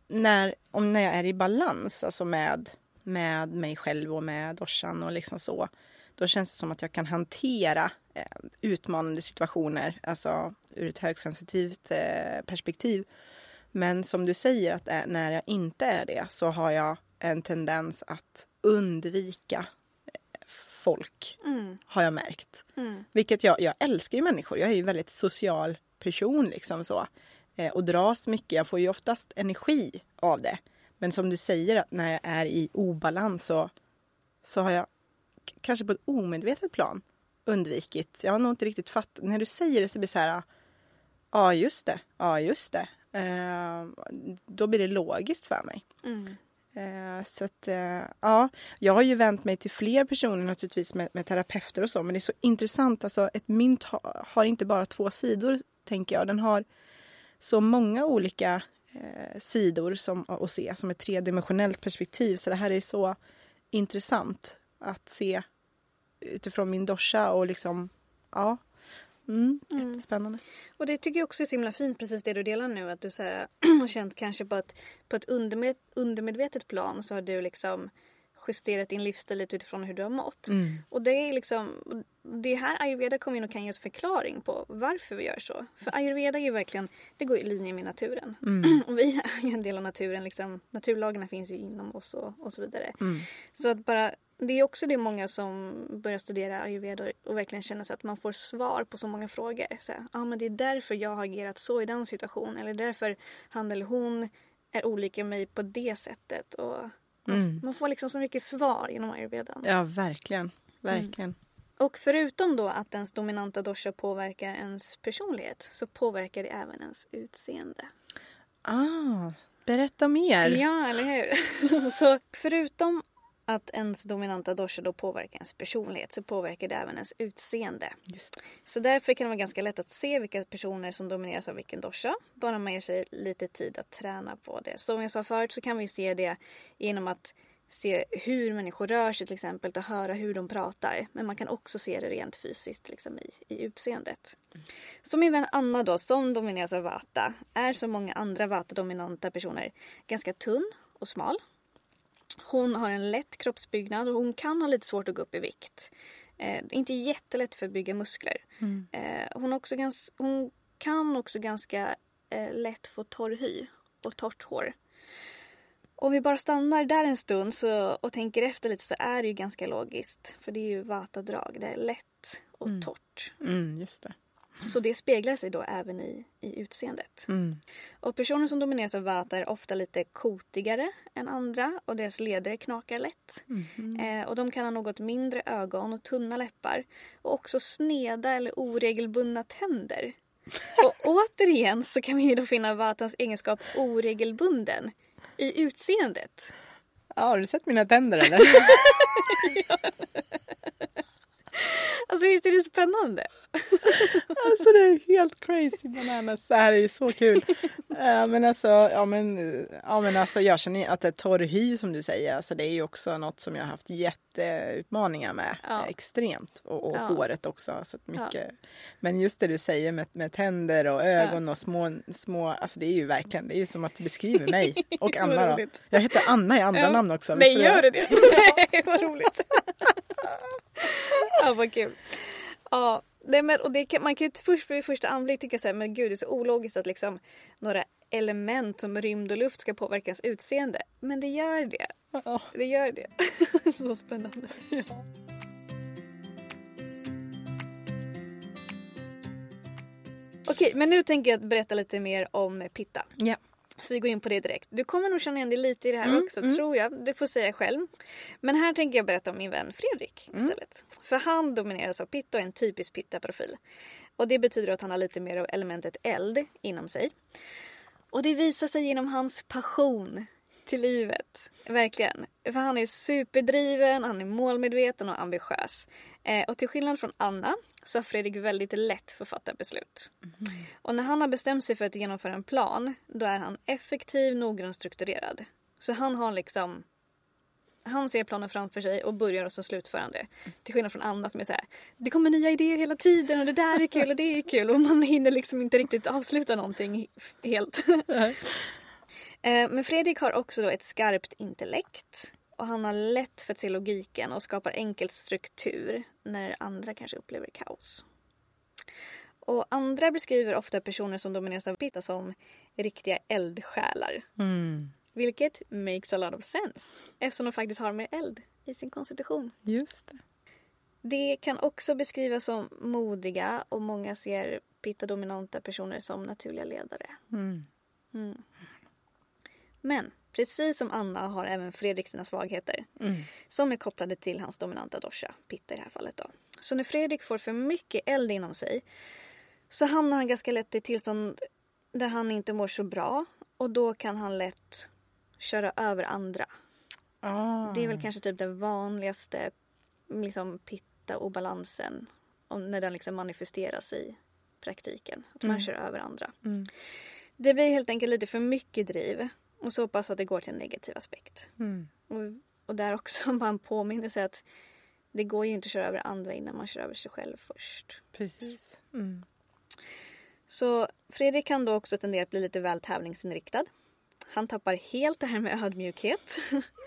när, om när jag är i balans, alltså med, med mig själv och med doshan och liksom så, då känns det som att jag kan hantera eh, utmanande situationer, alltså ur ett högsensitivt eh, perspektiv. Men som du säger, att eh, när jag inte är det så har jag en tendens att undvika eh, folk, Mm. har jag märkt. Mm. Vilket jag, jag älskar ju människor. Jag är ju väldigt social person liksom så. Eh, och dras mycket. Jag får ju oftast energi av det. Men som du säger att när jag är i obalans så, så har jag kanske på ett omedvetet plan undvikit. Jag har nog inte riktigt fattat. När du säger det så blir det så här. Ja just det, ja just det. Eh, då blir det logiskt för mig. Mm. Eh, så att, eh, ja, jag har ju vänt mig till fler personer naturligtvis med, med terapeuter och så, men det är så intressant. Alltså, ett mynt ha, har inte bara två sidor, tänker jag. Den har så många olika eh, sidor som, att se, som ett tredimensionellt perspektiv. Så det här är så intressant att se utifrån min dosha och liksom, ja. Mm, jättespännande. Och det tycker jag också är så himla fint precis det du delar nu att du så här, (clears throat) har känt kanske på ett, på ett undermed, undermedvetet plan så har du liksom justerat din livsstil lite utifrån hur du har mått. Och det är liksom det här ayurveda kommer in och kan ge oss förklaring på varför vi gör så. För ayurveda är ju verkligen, det går i linje med naturen. (clears throat) och vi är ju en del av naturen liksom. Naturlagarna finns ju inom oss och, och så vidare. Så att bara det är också det många som börjar studera ayurveda och verkligen känner sig att man får svar på så många frågor. Så här, ah, men det är därför jag har agerat så i den situationen. Eller därför han eller hon är olika mig på det sättet. Och man, man får liksom så mycket svar genom ayurvedan. Ja, verkligen. Verkligen. Och förutom då att ens dominanta dosha påverkar ens personlighet så påverkar det även ens utseende. Ah, berätta mer. Ja, eller hur? (laughs) så förutom att ens dominanta dosha då påverkar ens personlighet så påverkar det även ens utseende. Just. Så därför kan det vara ganska lätt att se vilka personer som domineras av vilken dosha. Bara man ger sig lite tid att träna på det. Som jag sa förut så kan vi se det genom att se hur människor rör sig till exempel och höra hur de pratar. Men man kan också se det rent fysiskt liksom i, i utseendet. Så min vän Anna då som domineras av vata är som många andra vata-dominanta personer ganska tunn och smal. Hon har en lätt kroppsbyggnad och hon kan ha lite svårt att gå upp i vikt. Eh, det är inte jättelätt för att bygga muskler. Eh, hon, också gans, hon kan också ganska eh, lätt få torr hy och torrt hår. Om vi bara stannar där en stund så, och tänker efter lite så är det ju ganska logiskt. För det är ju vatadrag. Det är lätt och torrt. Mm, just det. Så det speglar sig då även i, i utseendet. Mm. Och personer som domineras av vata är ofta lite kotigare än andra och deras leder knakar lätt. Eh, och de kan ha något mindre ögon och tunna läppar och också sneda eller oregelbundna tänder. Och (laughs) återigen så kan vi ju då finna vatans egenskap oregelbunden i utseendet. Ja, har du sett mina tänder eller? (laughs) (laughs) Alltså visst är det spännande? (laughs) alltså det är helt crazy bananas. Det här är ju så kul. (laughs) Eh, men alltså, ja men, ja men alltså jag känner att det är torr hy som du säger, alltså det är ju också något som jag har haft jätteutmaningar med. Ja. eh, Extremt. Och, och Ja. håret också. Så att mycket. Men just det du säger med, med tänder och ögon och små, små, alltså det är ju verkligen, det är ju som att du beskriver mig. (laughs) Och Anna då. Jag heter Anna i andra Ja. namn också. Nej, du gör det det? Nej, vad roligt. ja, vad kul. Ja, nej, men, och det kan, man kan ju först vid första anblick så här, men gud det är så ologiskt att liksom några element som rymd och luft ska påverka ens utseende. Men det gör det. Ja. Det gör det. (laughs) så spännande. Okej, men nu tänker jag berätta lite mer om pitta. Ja. Så vi går in på det direkt. Du kommer nog känna igen dig lite i det här också, tror jag. Du får säga själv. Men här tänker jag berätta om min vän Fredrik istället. För han domineras av pitta och är en typisk pitta-profil. Och det betyder att han har lite mer av elementet eld inom sig. Och det visar sig genom hans passion till livet. Verkligen. För han är superdriven, han är målmedveten och ambitiös. Eh, och till skillnad från Anna så har Fredrik väldigt lätt för att fatta beslut. Och när han har bestämt sig för att genomföra en plan, då är han effektiv, noggrann strukturerad. Så han har liksom han ser planen framför sig och börjar och så slutförande. Till skillnad från Anna som är så här, det kommer nya idéer hela tiden och det där är kul och det är kul och man hinner liksom inte riktigt avsluta någonting helt. (laughs) Eh, Men Fredrik har också då ett skarpt intellekt och han har lätt för att se logiken och skapar enkel struktur när andra kanske upplever kaos. Och andra beskriver ofta personer som domineras av pitta som riktiga eldsjälar. Mm. Vilket makes a lot of sense eftersom de faktiskt har mer eld i sin konstitution. Just det. Det kan också beskrivas som modiga och många ser pitta-dominanta personer som naturliga ledare. Mm. Mm. Men precis som Anna har även Fredrik sina svagheter Mm. som är kopplade till hans dominanta dosha, pitta i det här fallet. Då. Så när Fredrik får för mycket eld inom sig så hamnar han ganska lätt i tillstånd där han inte mår så bra och då kan han lätt köra över andra. Ah. Det är väl kanske typ den vanligaste liksom, pitta-obalansen när den liksom manifesteras i praktiken. Att man kör över andra. Mm. Det blir helt enkelt lite för mycket driv och så pass att det går till en negativ aspekt. Mm. Och, och där också (laughs) bara en påminnelse att det går ju inte att köra över andra innan man kör över sig själv först. Precis. Mm. Så Fredrik kan då också tendera att bli lite väl tävlingsinriktad. Han tappar helt det här med ödmjukhet.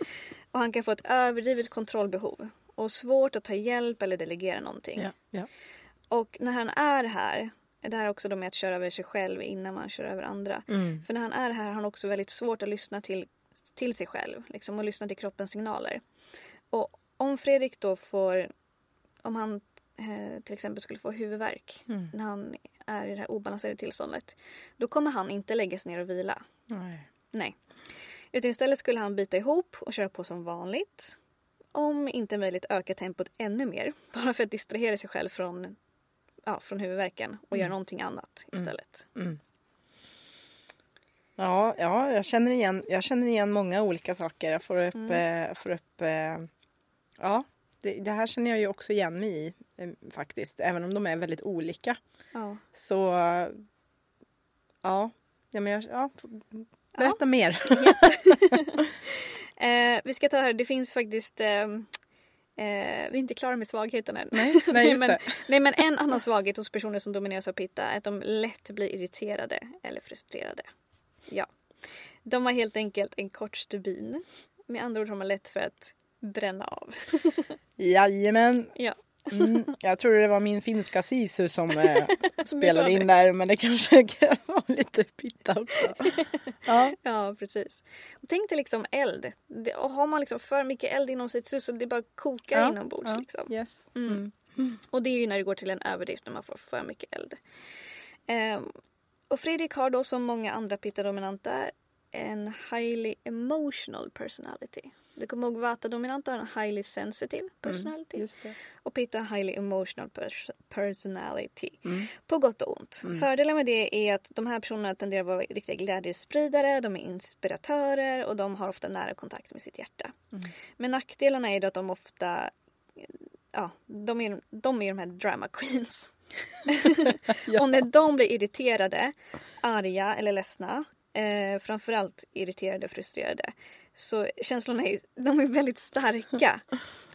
(laughs) och han kan få ett överdrivet kontrollbehov. Och svårt att ta hjälp eller delegera någonting. Ja. Ja. Och när han är här, det här är också då med att köra över sig själv innan man kör över andra. Mm. För när han är här har han också väldigt svårt att lyssna till, till sig själv. Liksom, och lyssna till kroppens signaler. Och om Fredrik då får, om han eh, till exempel skulle få huvudvärk Mm. när han är i det här obalanserade tillståndet. Då kommer han inte lägga sig ner och vila. Nej. Nej. Utan istället skulle han bita ihop och köra på som vanligt. Om inte möjligt öka tempot ännu mer. (laughs) Bara för att distrahera sig själv från, ja, från huvudvärken och göra någonting annat istället. Ja, ja jag, känner igen, jag känner igen många olika saker. Jag får upp... Eh, får upp eh, ja, det, det här känner jag ju också igen mig i eh, faktiskt. Även om de är väldigt olika. Ja. Så... Ja, ja, men jag, ja berätta mer. (laughs) (laughs) Eh, vi ska ta här, det finns faktiskt eh, vi är inte klara med svagheten än. Nej, (laughs) nej, men, nej men en annan svaghet hos personer som domineras av pitta är att de lätt blir irriterade eller frustrerade. Ja. De har helt enkelt en kort stubin. Med andra ord har man lätt för att bränna av. (laughs) Jajamän. ja. Mm, jag tror det var min finska sisu som eh, (laughs) spelade in där men det kanske (laughs) var lite pitta också. Ja. (laughs) ja, precis. Och tänk dig liksom eld. Det, och har man liksom för mycket eld inom sitt hus så det bara kokar Ja, inombords. ja, Liksom. Yes. Mm. Mm. Och det är ju när det går till en överdrift när man får för mycket eld. Ehm, och Fredrik har då som många andra pitta-dominanta en highly emotional personality. Du kommer ihåg Vata-dominanta har en highly sensitive personality. Just det. Och Pitta highly emotional pers- personality. På gott och ont. Fördelen med det är att de här personerna tenderar att vara riktiga glädjespridare, de är inspiratörer och de har ofta nära kontakt med sitt hjärta. Men nackdelarna är att de ofta ja, de är, de är de här drama queens. (laughs) Och när de blir irriterade, arga eller ledsna, eh, framförallt irriterade och frustrerade, så känslorna är, de är väldigt starka.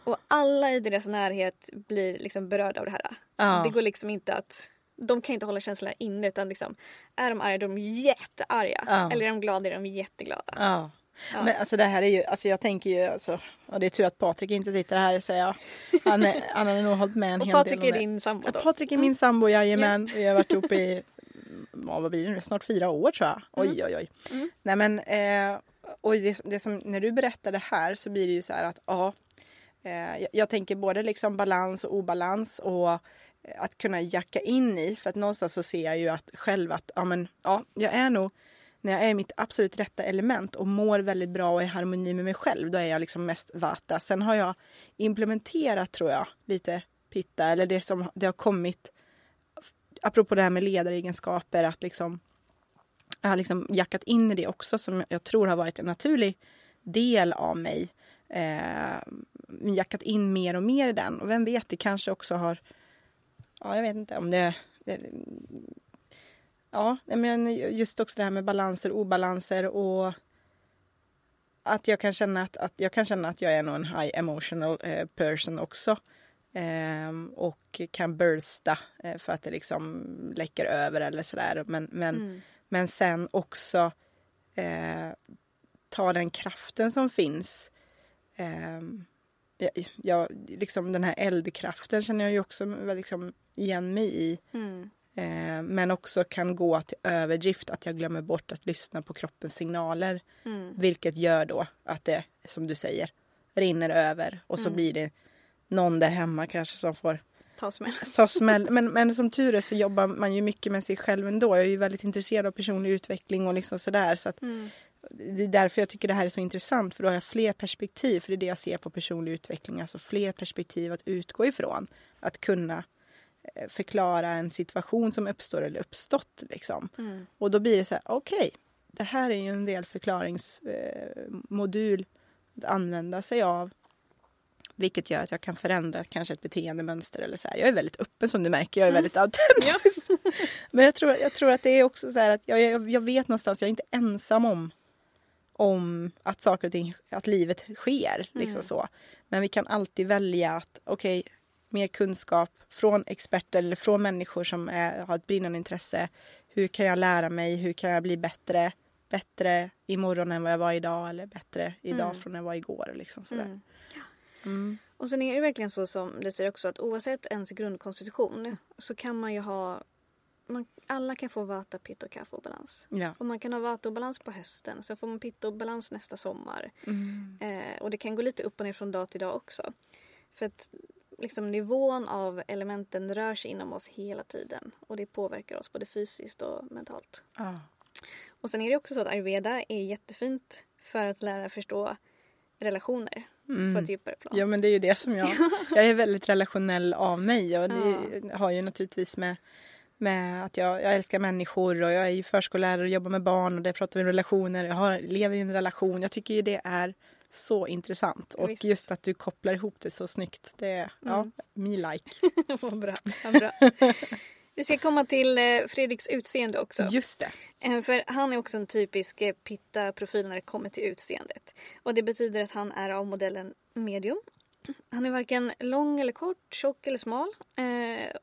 Och alla i deras närhet blir liksom berörda av det här. Ja. Det går liksom inte att de kan inte hålla känslorna inne utan liksom är de arga då är de jättearga. Ja. Eller är de glada är de jätteglada. Ja. Men alltså det här är ju, alltså jag tänker ju alltså, och det är tur att Patrik inte sitter här säger jag. Han, är, (laughs) han har nog hållit med en Och hel Patrik del om är det. din sambo Ja, då? Patrik är min sambo, jajamän. Vi har varit ihop i, ja, (laughs) vad blir det nu, snart fyra år tror jag. Oj oj oj. Nej men, eh, och det, det som, när du berättar det här så blir det ju så här att ja, eh, jag, tänker både liksom balans och obalans och eh, att kunna jacka in i. För att någonstans så ser jag ju att själv att ja, men, ja, jag är nog när jag är i mitt absolut rätta element och mår väldigt bra och är i harmoni med mig själv, då är jag liksom mest vata. Sen har jag implementerat, tror jag, lite pitta, eller det som det har kommit, apropå det här med ledaregenskaper, att liksom jag har liksom jackat in i det också som jag tror har varit en naturlig del av mig. Eh, jackat in mer och mer i den. Och vem vet, det kanske också har... Ja, jag vet inte om det... det ja, men just också det här med balanser och obalanser och att jag kan känna att, att jag kan känna att jag är nog en high emotional eh, person också. Um, och kan bursta eh, för att det liksom läcker över eller sådär. Men, men, mm men sen också eh, ta den kraften som finns. Ehm, jag, jag, liksom den här eldkraften känner jag ju också liksom igen mig i. Mm. Eh, men också kan gå till överdrift, att jag glömmer bort att lyssna på kroppens signaler. Mm. Vilket gör då att det, som du säger, rinner över och så Mm. blir det någon där hemma kanske som får Ta smäll. ta smäll. Men, men som tur är så jobbar man ju mycket med sig själv ändå. Jag är ju väldigt intresserad av personlig utveckling och liksom sådär. Så att Mm. det är därför jag tycker det här är så intressant. För då har jag fler perspektiv. För det är det jag ser på personlig utveckling. Alltså fler perspektiv att utgå ifrån. Att kunna eh, förklara en situation som uppstår eller uppstått. Liksom. Mm. Och då blir det så här, okej. det här är ju en del förklaringsmodul eh, att använda sig av. Vilket gör att jag kan förändra kanske ett beteendemönster eller så här. Jag är väldigt öppen som du märker. Jag är väldigt autentisk. (laughs) Men jag tror, jag tror att det är också så här att jag, jag, jag vet någonstans, jag är inte ensam om, om att saker och ting, att livet sker. Liksom så. Men vi kan alltid välja att, okej, mer kunskap från experter eller från människor som är, har ett brinnande intresse. Hur kan jag lära mig? Hur kan jag bli bättre? Bättre imorgon än vad jag var idag eller bättre idag från när jag var igår. Liksom sådär. Mm. Och sen är det verkligen så som du säger också att oavsett ens grundkonstitution så kan man ju ha man, alla kan få vata, pitta och balans. Ja. Och man kan ha vata och balans på hösten. Sen får man pitta och balans nästa sommar. Eh, och det kan gå lite upp och ner från dag till dag också. För att liksom, nivån av elementen rör sig inom oss hela tiden. Och det påverkar oss både fysiskt och mentalt. Ja. Och sen är det också så att ayurveda är jättefint för att lära förstå relationer på ett djupare plan. Ja men det är ju det som jag, (laughs) jag är väldigt relationell av mig och det har ju naturligtvis med, med att jag, jag älskar människor och jag är ju förskollärare och jobbar med barn och det pratar vi om relationer. Jag har, lever i en relation. Jag tycker ju det är så intressant och Visst. just att du kopplar ihop det så snyggt. Det är, ja, me like. (laughs) Vad bra. Vad bra. (laughs) Vi ska komma till eh, Fredriks utseende också. Just det. Eh, För han är också en typisk eh, pitta-profil när det kommer till utseendet. Och det betyder att han är av modellen medium. Han är varken lång eller kort, tjock eller smal.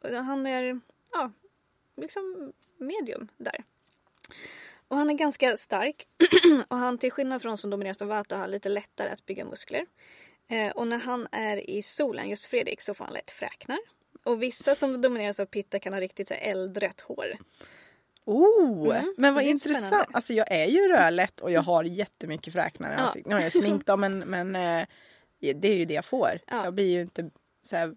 Han är, ja, liksom medium där. Och han är ganska stark. (clears throat) och han till skillnad från som domineras av Vata har lite lättare att bygga muskler. Och när han är i solen, just Fredrik, så får han lätt fräknar. Och vissa som domineras av Pitta kan ha riktigt så här eldrött hår. Oh, Mm, men vad intressant. spännande. Alltså jag är ju rödlätt och jag har jättemycket fräknar i Ja. ansiktet. Nu har jag smink då men, men eh, det är ju det jag får. Ja. Jag blir ju inte så här,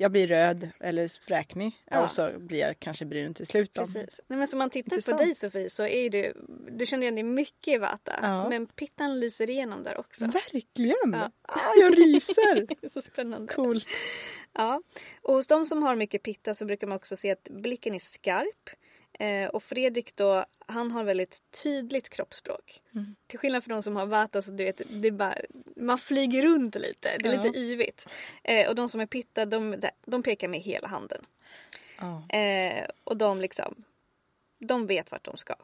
jag blir röd eller fräknig Ja. och så blir jag kanske brun till slut. Precis. Nej, men som man tittar Intressant. på dig Sofie så är det, du känner igen dig mycket i Vata. Ja. Men pittan lyser igenom där också. Verkligen! Ja. Ah, jag ryser! (laughs) Så spännande. Coolt. Ja. Och hos de som har mycket pitta så brukar man också se att blicken är skarp. Eh, och Fredrik då, han har väldigt tydligt kroppsspråk. Mm. Till skillnad från de som har vata så du vet, det är bara, man flyger runt lite. Det är Ja. lite yvigt. Eh, och de som är pitta, de, de pekar med hela handen. Ja. Eh, och de liksom, de vet vart de ska.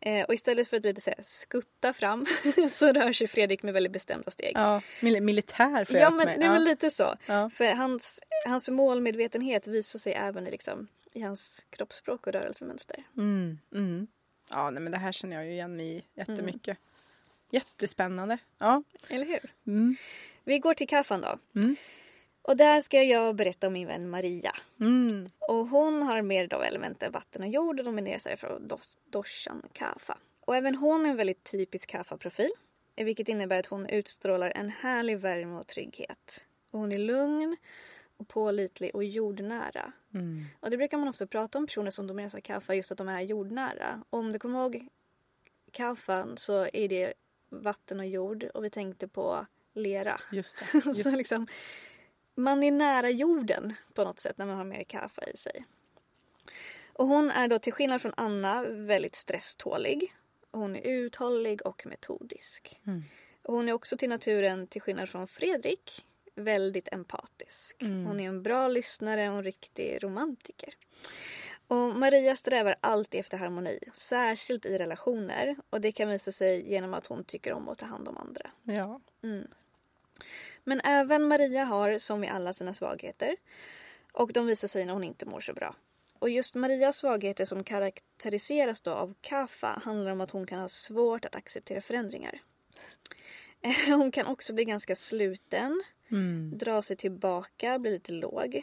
Eh, och istället för att lite så här, skutta fram (laughs) så rör sig Fredrik med väldigt bestämda steg. Ja, mil- militär får Ja men, med. nej, men lite så. Ja. För hans, hans målmedvetenhet visar sig även i, liksom, i hans kroppsspråk och rörelsemönster. Mm, mm. Ja, nej, men det här känner jag ju igen mig i jättemycket. Jättespännande. Ja. Eller hur? Mm. Vi går till kaffan då. Mm. Och där ska jag berätta om min vän Maria. Mm. Och hon har mer då elementen vatten och jord och dominerar sig från dos, doshan kafa. Och även hon är en väldigt typisk kafa-profil. eh, Vilket innebär att hon utstrålar en härlig värme och trygghet. Och hon är lugn och pålitlig och jordnära. Mm. Och det brukar man ofta prata om personer som domineras av kaffa, just att de är jordnära. Om du kommer ihåg kaffan så är det vatten och jord och vi tänkte på lera. Just det. (laughs) Just så liksom, man är nära jorden på något sätt när man har mer kaffe i sig. Och hon är då till skillnad från Anna väldigt stresstålig. Hon är uthållig och metodisk. Mm. Och hon är också till naturen, till skillnad från Fredrik, väldigt empatisk. Mm. Hon är en bra lyssnare och en riktig romantiker. Och Maria strävar alltid efter harmoni, särskilt i relationer. Och det kan visa sig genom att hon tycker om att ta hand om andra. Ja. Mm. Men även Maria har, som vi alla, sina svagheter. Och de visar sig när hon inte mår så bra. Och just Marias svagheter som karaktäriseras då av Kafa handlar om att hon kan ha svårt att acceptera förändringar. (laughs) Hon kan också bli ganska sluten, Mm. dra sig tillbaka, bli lite låg.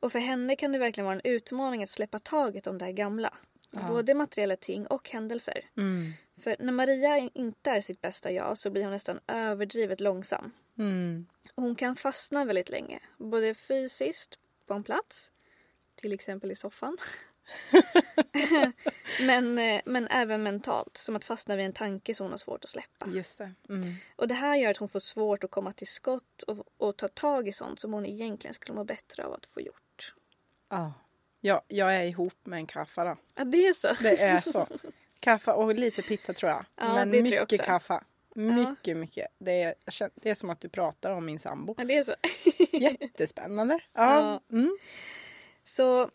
Och för henne kan det verkligen vara en utmaning att släppa taget om det här gamla. Både materiella ting och händelser. Mm. För när Maria inte är sitt bästa jag så blir hon nästan överdrivet långsam. Mm. Hon kan fastna väldigt länge. Både fysiskt på en plats, till exempel i soffan. (laughs) men, eh, men även mentalt, som att fastna vid en tanke som hon har svårt att släppa. Just det. Mm. Och det här gör att hon får svårt att komma till skott och, och ta tag i sånt som hon egentligen skulle må bättre av att få gjort. Ja. Ja, jag är ihop med en kaffa då. Ja, det är så. Det är så. (laughs) Kaffa och lite pitta tror jag. Ja, Men det tror jag mycket också. kaffa. Mycket, mycket. Det är, det är som att du pratar om min sambo. Ja, det är så. Jättespännande. (laughs) Ja. Mm. Så,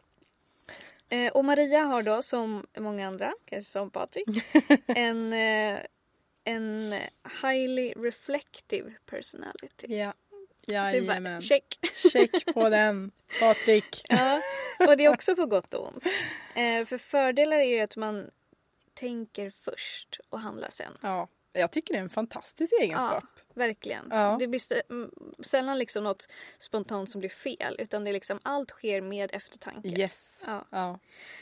eh, och Maria har då som många andra, kanske som Patrik, (laughs) en, eh, en highly reflective personality. Ja. Det är bara Jajamän. check. Check på (laughs) den. Patrik. Ja, och det är också på gott och ont. Eh, för fördelar är ju att man tänker först och handlar sen. Ja. Jag tycker det är en fantastisk egenskap. Ja, verkligen. Ja. Det blir mm, sällan liksom något spontant som blir fel utan det är liksom allt sker med eftertanke. Yes. Ja. Ja.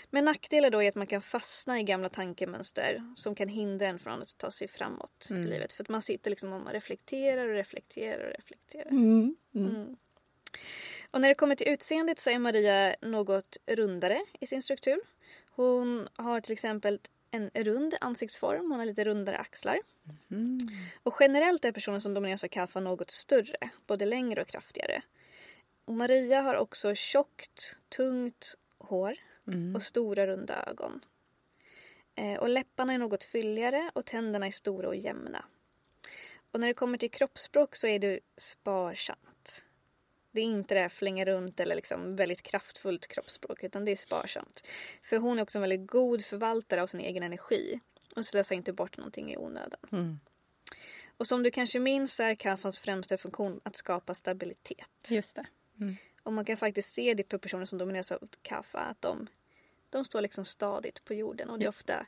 Men nackdelar då är att man kan fastna i gamla tankemönster som kan hindra en från att ta sig framåt Mm. i livet. För att man sitter liksom och reflekterar och reflekterar och reflekterar. Mm. Mm. Mm. Och när det kommer till utseendet så är Maria något rundare i sin struktur. Hon har till exempel en rund ansiktsform, hon har lite rundare axlar. Mm. Och generellt är personen som domineras av kaffa något större, både längre och kraftigare. Och Maria har också tjockt, tungt hår Mm. och stora runda ögon. Eh, och läpparna är något fylligare och tänderna är stora och jämna. Och när det kommer till kroppsspråk så är det sparsamt. Det är inte det här flänga runt eller liksom väldigt kraftfullt kroppsspråk utan det är sparsamt. För hon är också en väldigt god förvaltare av sin egen energi och slösar inte bort någonting i onödan. Mm. Och som du kanske minns så är kaffans främsta funktion att skapa stabilitet. Just det. Och man kan faktiskt se det på personer som domineras av kaffa att de, de står liksom stadigt på jorden och det är ofta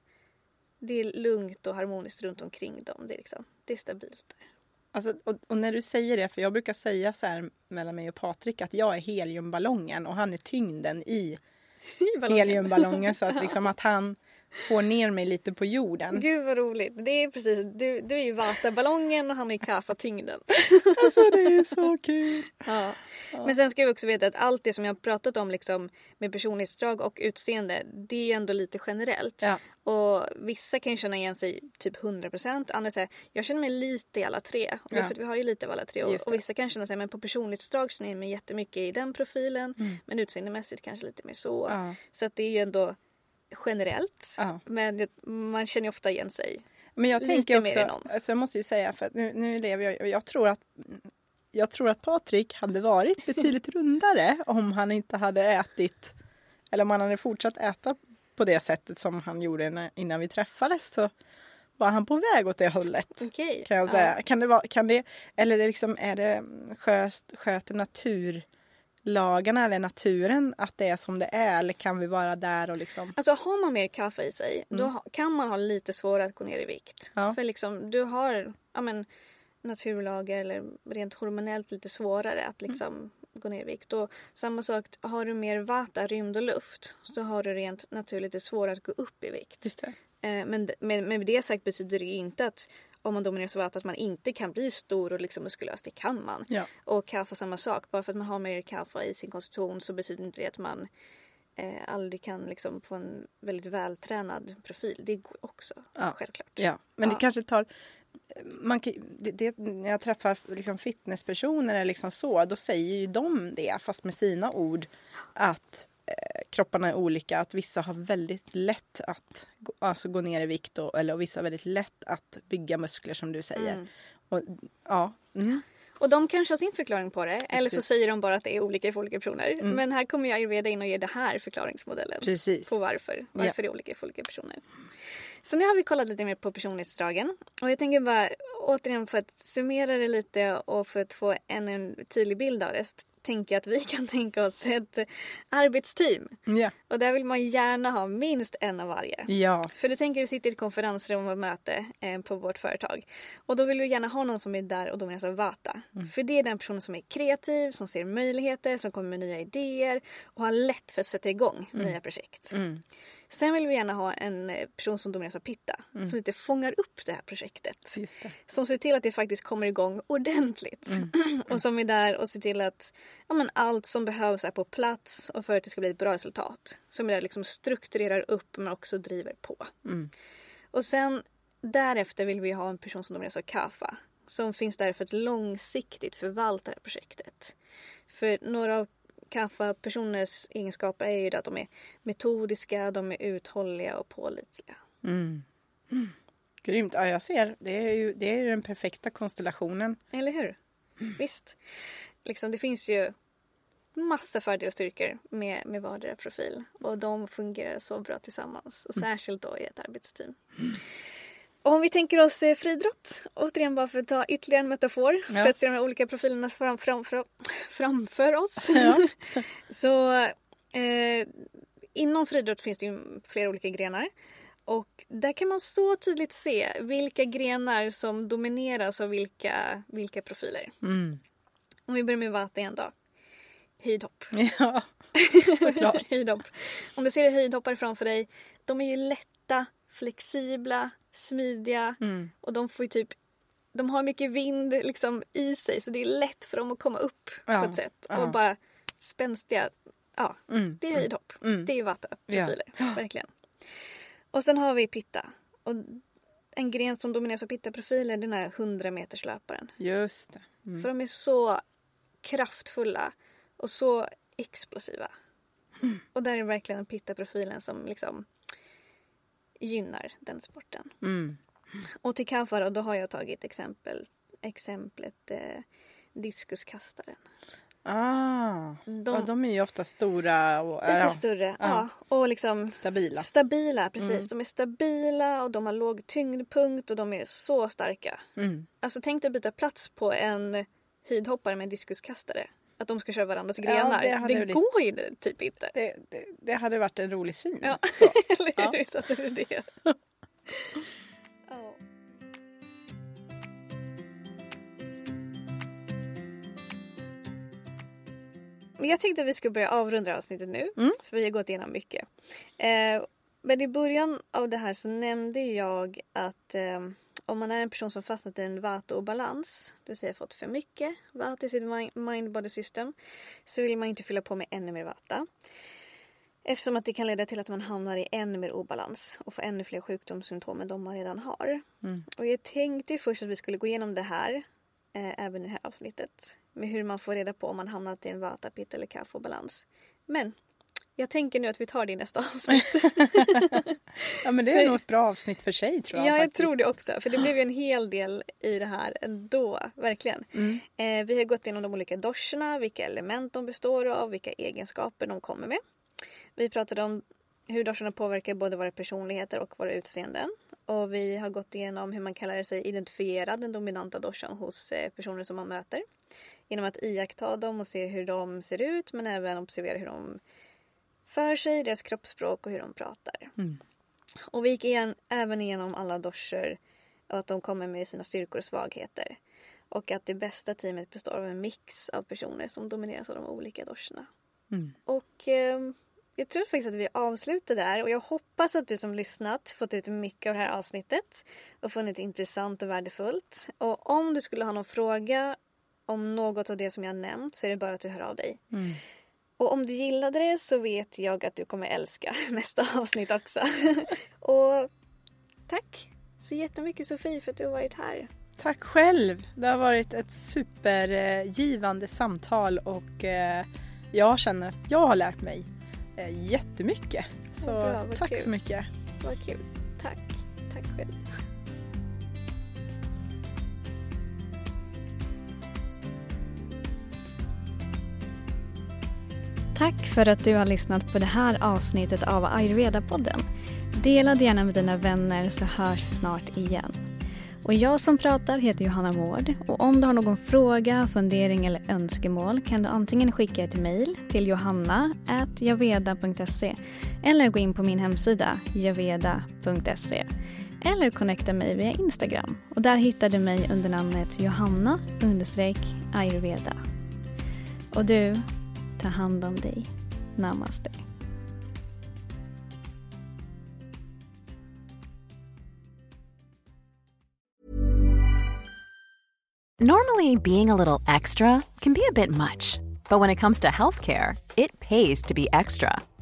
det är lugnt och harmoniskt runt omkring dem. Det är, liksom, det är stabilt där. Alltså, och, och när du säger det, för jag brukar säga så här mellan mig och Patrik att jag är heliumballongen och han är tyngden i (laughs) ballongen. heliumballongen. Så att, (laughs) liksom att han, får ner mig lite på jorden. Gud vad roligt. Det är precis, du, du är ju Vata-ballongen och han är Kapha-tyngden. (laughs) Alltså det är så kul. Ja. Men sen ska vi också veta att allt det som jag har pratat om liksom, med personlighetsdrag och utseende det är ju ändå lite generellt. Ja. Och vissa kan ju känna igen sig typ 100% andra säger jag känner mig lite i alla tre. Och det är Ja. för att vi har ju lite av alla tre. Och, och vissa kan känna sig men på personlighetsdrag känner jag mig jättemycket i den profilen. Men utseendemässigt kanske lite mer så. Mm. Ja. Så att det är ju ändå generellt. Ja. Men man känner ofta igen sig. Men jag Lite tänker också, alltså jag måste ju säga för att nu, nu lever jag jag tror att jag tror att Patrik hade varit betydligt (laughs) rundare om han inte hade ätit eller om han hade fortsatt äta på det sättet som han gjorde när, innan vi träffades så var han på väg åt det hållet. Okej. Kan jag säga. Kan det vara, kan det, eller är det liksom, är det sköst, sköter naturlagarna eller naturen att det är som det är eller kan vi vara där och liksom Alltså har man mer kaffe i sig då ha- kan man ha lite svårare att gå ner i vikt. Mm. Ja. För liksom du har ja, men, naturlagar eller rent hormonellt lite svårare Mm. att liksom gå ner i vikt. Och samma sak, har du mer vata, rymd och luft så har du rent naturligt det svårare att gå upp i vikt. Eh, Men, men med det sagt betyder det inte att om man domineras av vata att man inte kan bli stor och liksom muskulös. Det kan man. Ja. Och kaffe samma sak. Bara för att man har mer kaffe i sin konstitution så betyder inte det att man eh, aldrig kan liksom få en väldigt vältränad profil. Det går också. Ja. Självklart. Ja, men Ja. det kanske tar... Man det, det, när jag träffar liksom fitnesspersoner eller liksom så, då säger ju de det, fast med sina ord, att kropparna är olika. Att vissa har väldigt lätt att alltså gå ner i vikt och, eller, och vissa har väldigt lätt att bygga muskler som du säger. Mm. Och, ja, mm, Och de kanske har sin förklaring på det. Eller så Precis. Mm. säger de bara att det är olika för olika personer. Men här kommer jag ayurveda in och ge det här förklaringsmodellen. precis. på varför. Varför det är olika för olika personer. Så nu har vi kollat lite mer på personlighetsdragen. Och jag tänker bara återigen för att summera det lite och för att få en, en tydlig bild av det. Tänker jag att vi (laughs) kan tänka oss ett arbetsteam. Ja. Och där vill man gärna ha minst en av varje. ja, För du tänker att du sitter i ett konferensrum och möte eh, på vårt företag. Och då vill du gärna ha någon som är där och domineras av Vata. För det är den personen som är kreativ, som ser möjligheter, som kommer med nya idéer och har lätt för att sätta igång nya projekt. Sen vill vi gärna ha en eh, person som domineras av Pitta. Som lite fångar upp det här projektet. det. Som ser till att det faktiskt kommer igång ordentligt. (clears throat) och som är där och ser till att ja, men allt som behövs är på plats och för att det ska bli ett bra resultat. Som är där liksom strukturerar upp men också driver på. Och sen därefter vill vi ha en person som domineras av Kafa. Som finns där för att långsiktigt förvalta det här projektet. För några av Kafa-personers egenskaper är ju att de är metodiska, de är uthålliga och pålitliga. Grymt. Ja, jag ser. Det är ju, det är den perfekta konstellationen. Eller hur? Visst. Liksom, det finns ju massa fördelar och styrkor med, med vardera profil. Och de fungerar så bra tillsammans. Och särskilt då i ett arbetsteam. Och om vi tänker oss eh, friidrott, återigen bara för att ta ytterligare en metafor. Ja. För att se de här olika profilerna fram, fram, fram, framför oss. Ja. (laughs) så eh, inom friidrott finns det ju flera olika grenar. Och där kan man så tydligt se vilka grenar som domineras av vilka, vilka profiler. Mm. Om vi börjar med Vata igen då. Höjdhopp. (laughs) Ja, såklart. (laughs) höjdhopp. Om du ser höjdhoppare framför dig, de är ju lätta, flexibla, smidiga Mm. och de får ju typ de har mycket vind liksom i sig så det är lätt för dem att komma upp Ja, på ett sätt. ja. Och bara spänstiga. Ja, Mm, det är höjdhopp. mm. Det är Vata-profiler. Verkligen. Och sen har vi Pitta. Och en gren som domineras av Pitta-profiler den är 100 meters löparen. Just. Mm. För de är så kraftfulla och så explosiva. Mm. Och där är verkligen Pitta-profilen som liksom gynnar den sporten. Mm. Och till Kafar då har jag tagit exempel, exemplet eh, diskuskastaren. Ah, De- ja, de är ju ofta stora och Lite ja. större. Ja. Och liksom Stabila. Stabila, precis. Mm. De är stabila och de har låg tyngdpunkt och de är så starka. Mm. Alltså tänk dig att byta plats på en höjdhoppare med en diskuskastare. Att de ska köra varandras Ja, grenar. det det går ju typ inte. Det, det, det hade varit en rolig syn. Ja, eller Ja. hur? Så att (laughs) det är det. (laughs) Ja. Men Jag tänkte att vi skulle börja avrunda avsnittet nu. Mm. För vi har gått igenom mycket. Eh, Men i början av det här så nämnde jag att eh, om man är en person som fastnat i en vata-obalans, det vill säga fått för mycket vata i sitt mind-body system, så vill man inte fylla på med ännu mer vata. Eftersom att det kan leda till att man hamnar i ännu mer obalans och får ännu fler sjukdomssymptom än de man redan har. Mm. Och jag tänkte först att vi skulle gå igenom det här, eh, även i det här avsnittet. Med hur man får reda på om man hamnat i en vata, pitta eller kaff-obalans. Men jag tänker nu att vi tar det i nästa avsnitt. (laughs) Ja men det är nog ett bra avsnitt för sig tror jag. ja, jag faktiskt. tror det också. För det blev ju en hel del i det här ändå. Verkligen. Mm. Eh, vi har gått igenom de olika doscherna, vilka element de består av, vilka egenskaper de kommer med. Vi pratade om hur doscherna påverkar både våra personligheter och våra utseenden. Och vi har gått igenom hur man kan lära sig identifiera den dominanta doshan hos eh, personer som man möter. Genom att iaktta dem och se hur de ser ut men även observera hur de för sig, deras kroppsspråk och hur de pratar. Mm. Och vi gick igen, även igenom alla doscher och att de kommer med sina styrkor och svagheter. Och att det bästa teamet består av en mix av personer som domineras av de olika doscherna. Mm. Och eh, jag tror faktiskt att vi avslutar där och jag hoppas att du som lyssnat fått ut mycket av det här avsnittet och funnit det intressant och värdefullt. Och om du skulle ha någon fråga om något av det som jag nämnt så är det bara att du hör av dig. Mm. Och om du gillade det så vet jag att du kommer älska (laughs) nästa avsnitt också. (laughs) och tack så jättemycket Sofie för att du har varit här. Tack själv. Det har varit ett supergivande samtal och eh, jag känner att jag har lärt mig eh, jättemycket. Så bra, tack kul. så mycket. Vad kul. Tack. Tack själv. Tack för att du har lyssnat på det här avsnittet av Ayurveda-podden. Dela det gärna med dina vänner så hörs vi snart igen. Och jag som pratar heter Johanna Mård och om du har någon fråga, fundering eller önskemål kan du antingen skicka ett mejl till johanna.javeda.se eller gå in på min hemsida javeda.se eller connecta mig via Instagram och där hittar du mig under namnet Johanna ayurveda. Och du, ta hand om dig. Namaste. Normally, being a little extra can be a bit much, but when it comes to healthcare, it pays to be extra.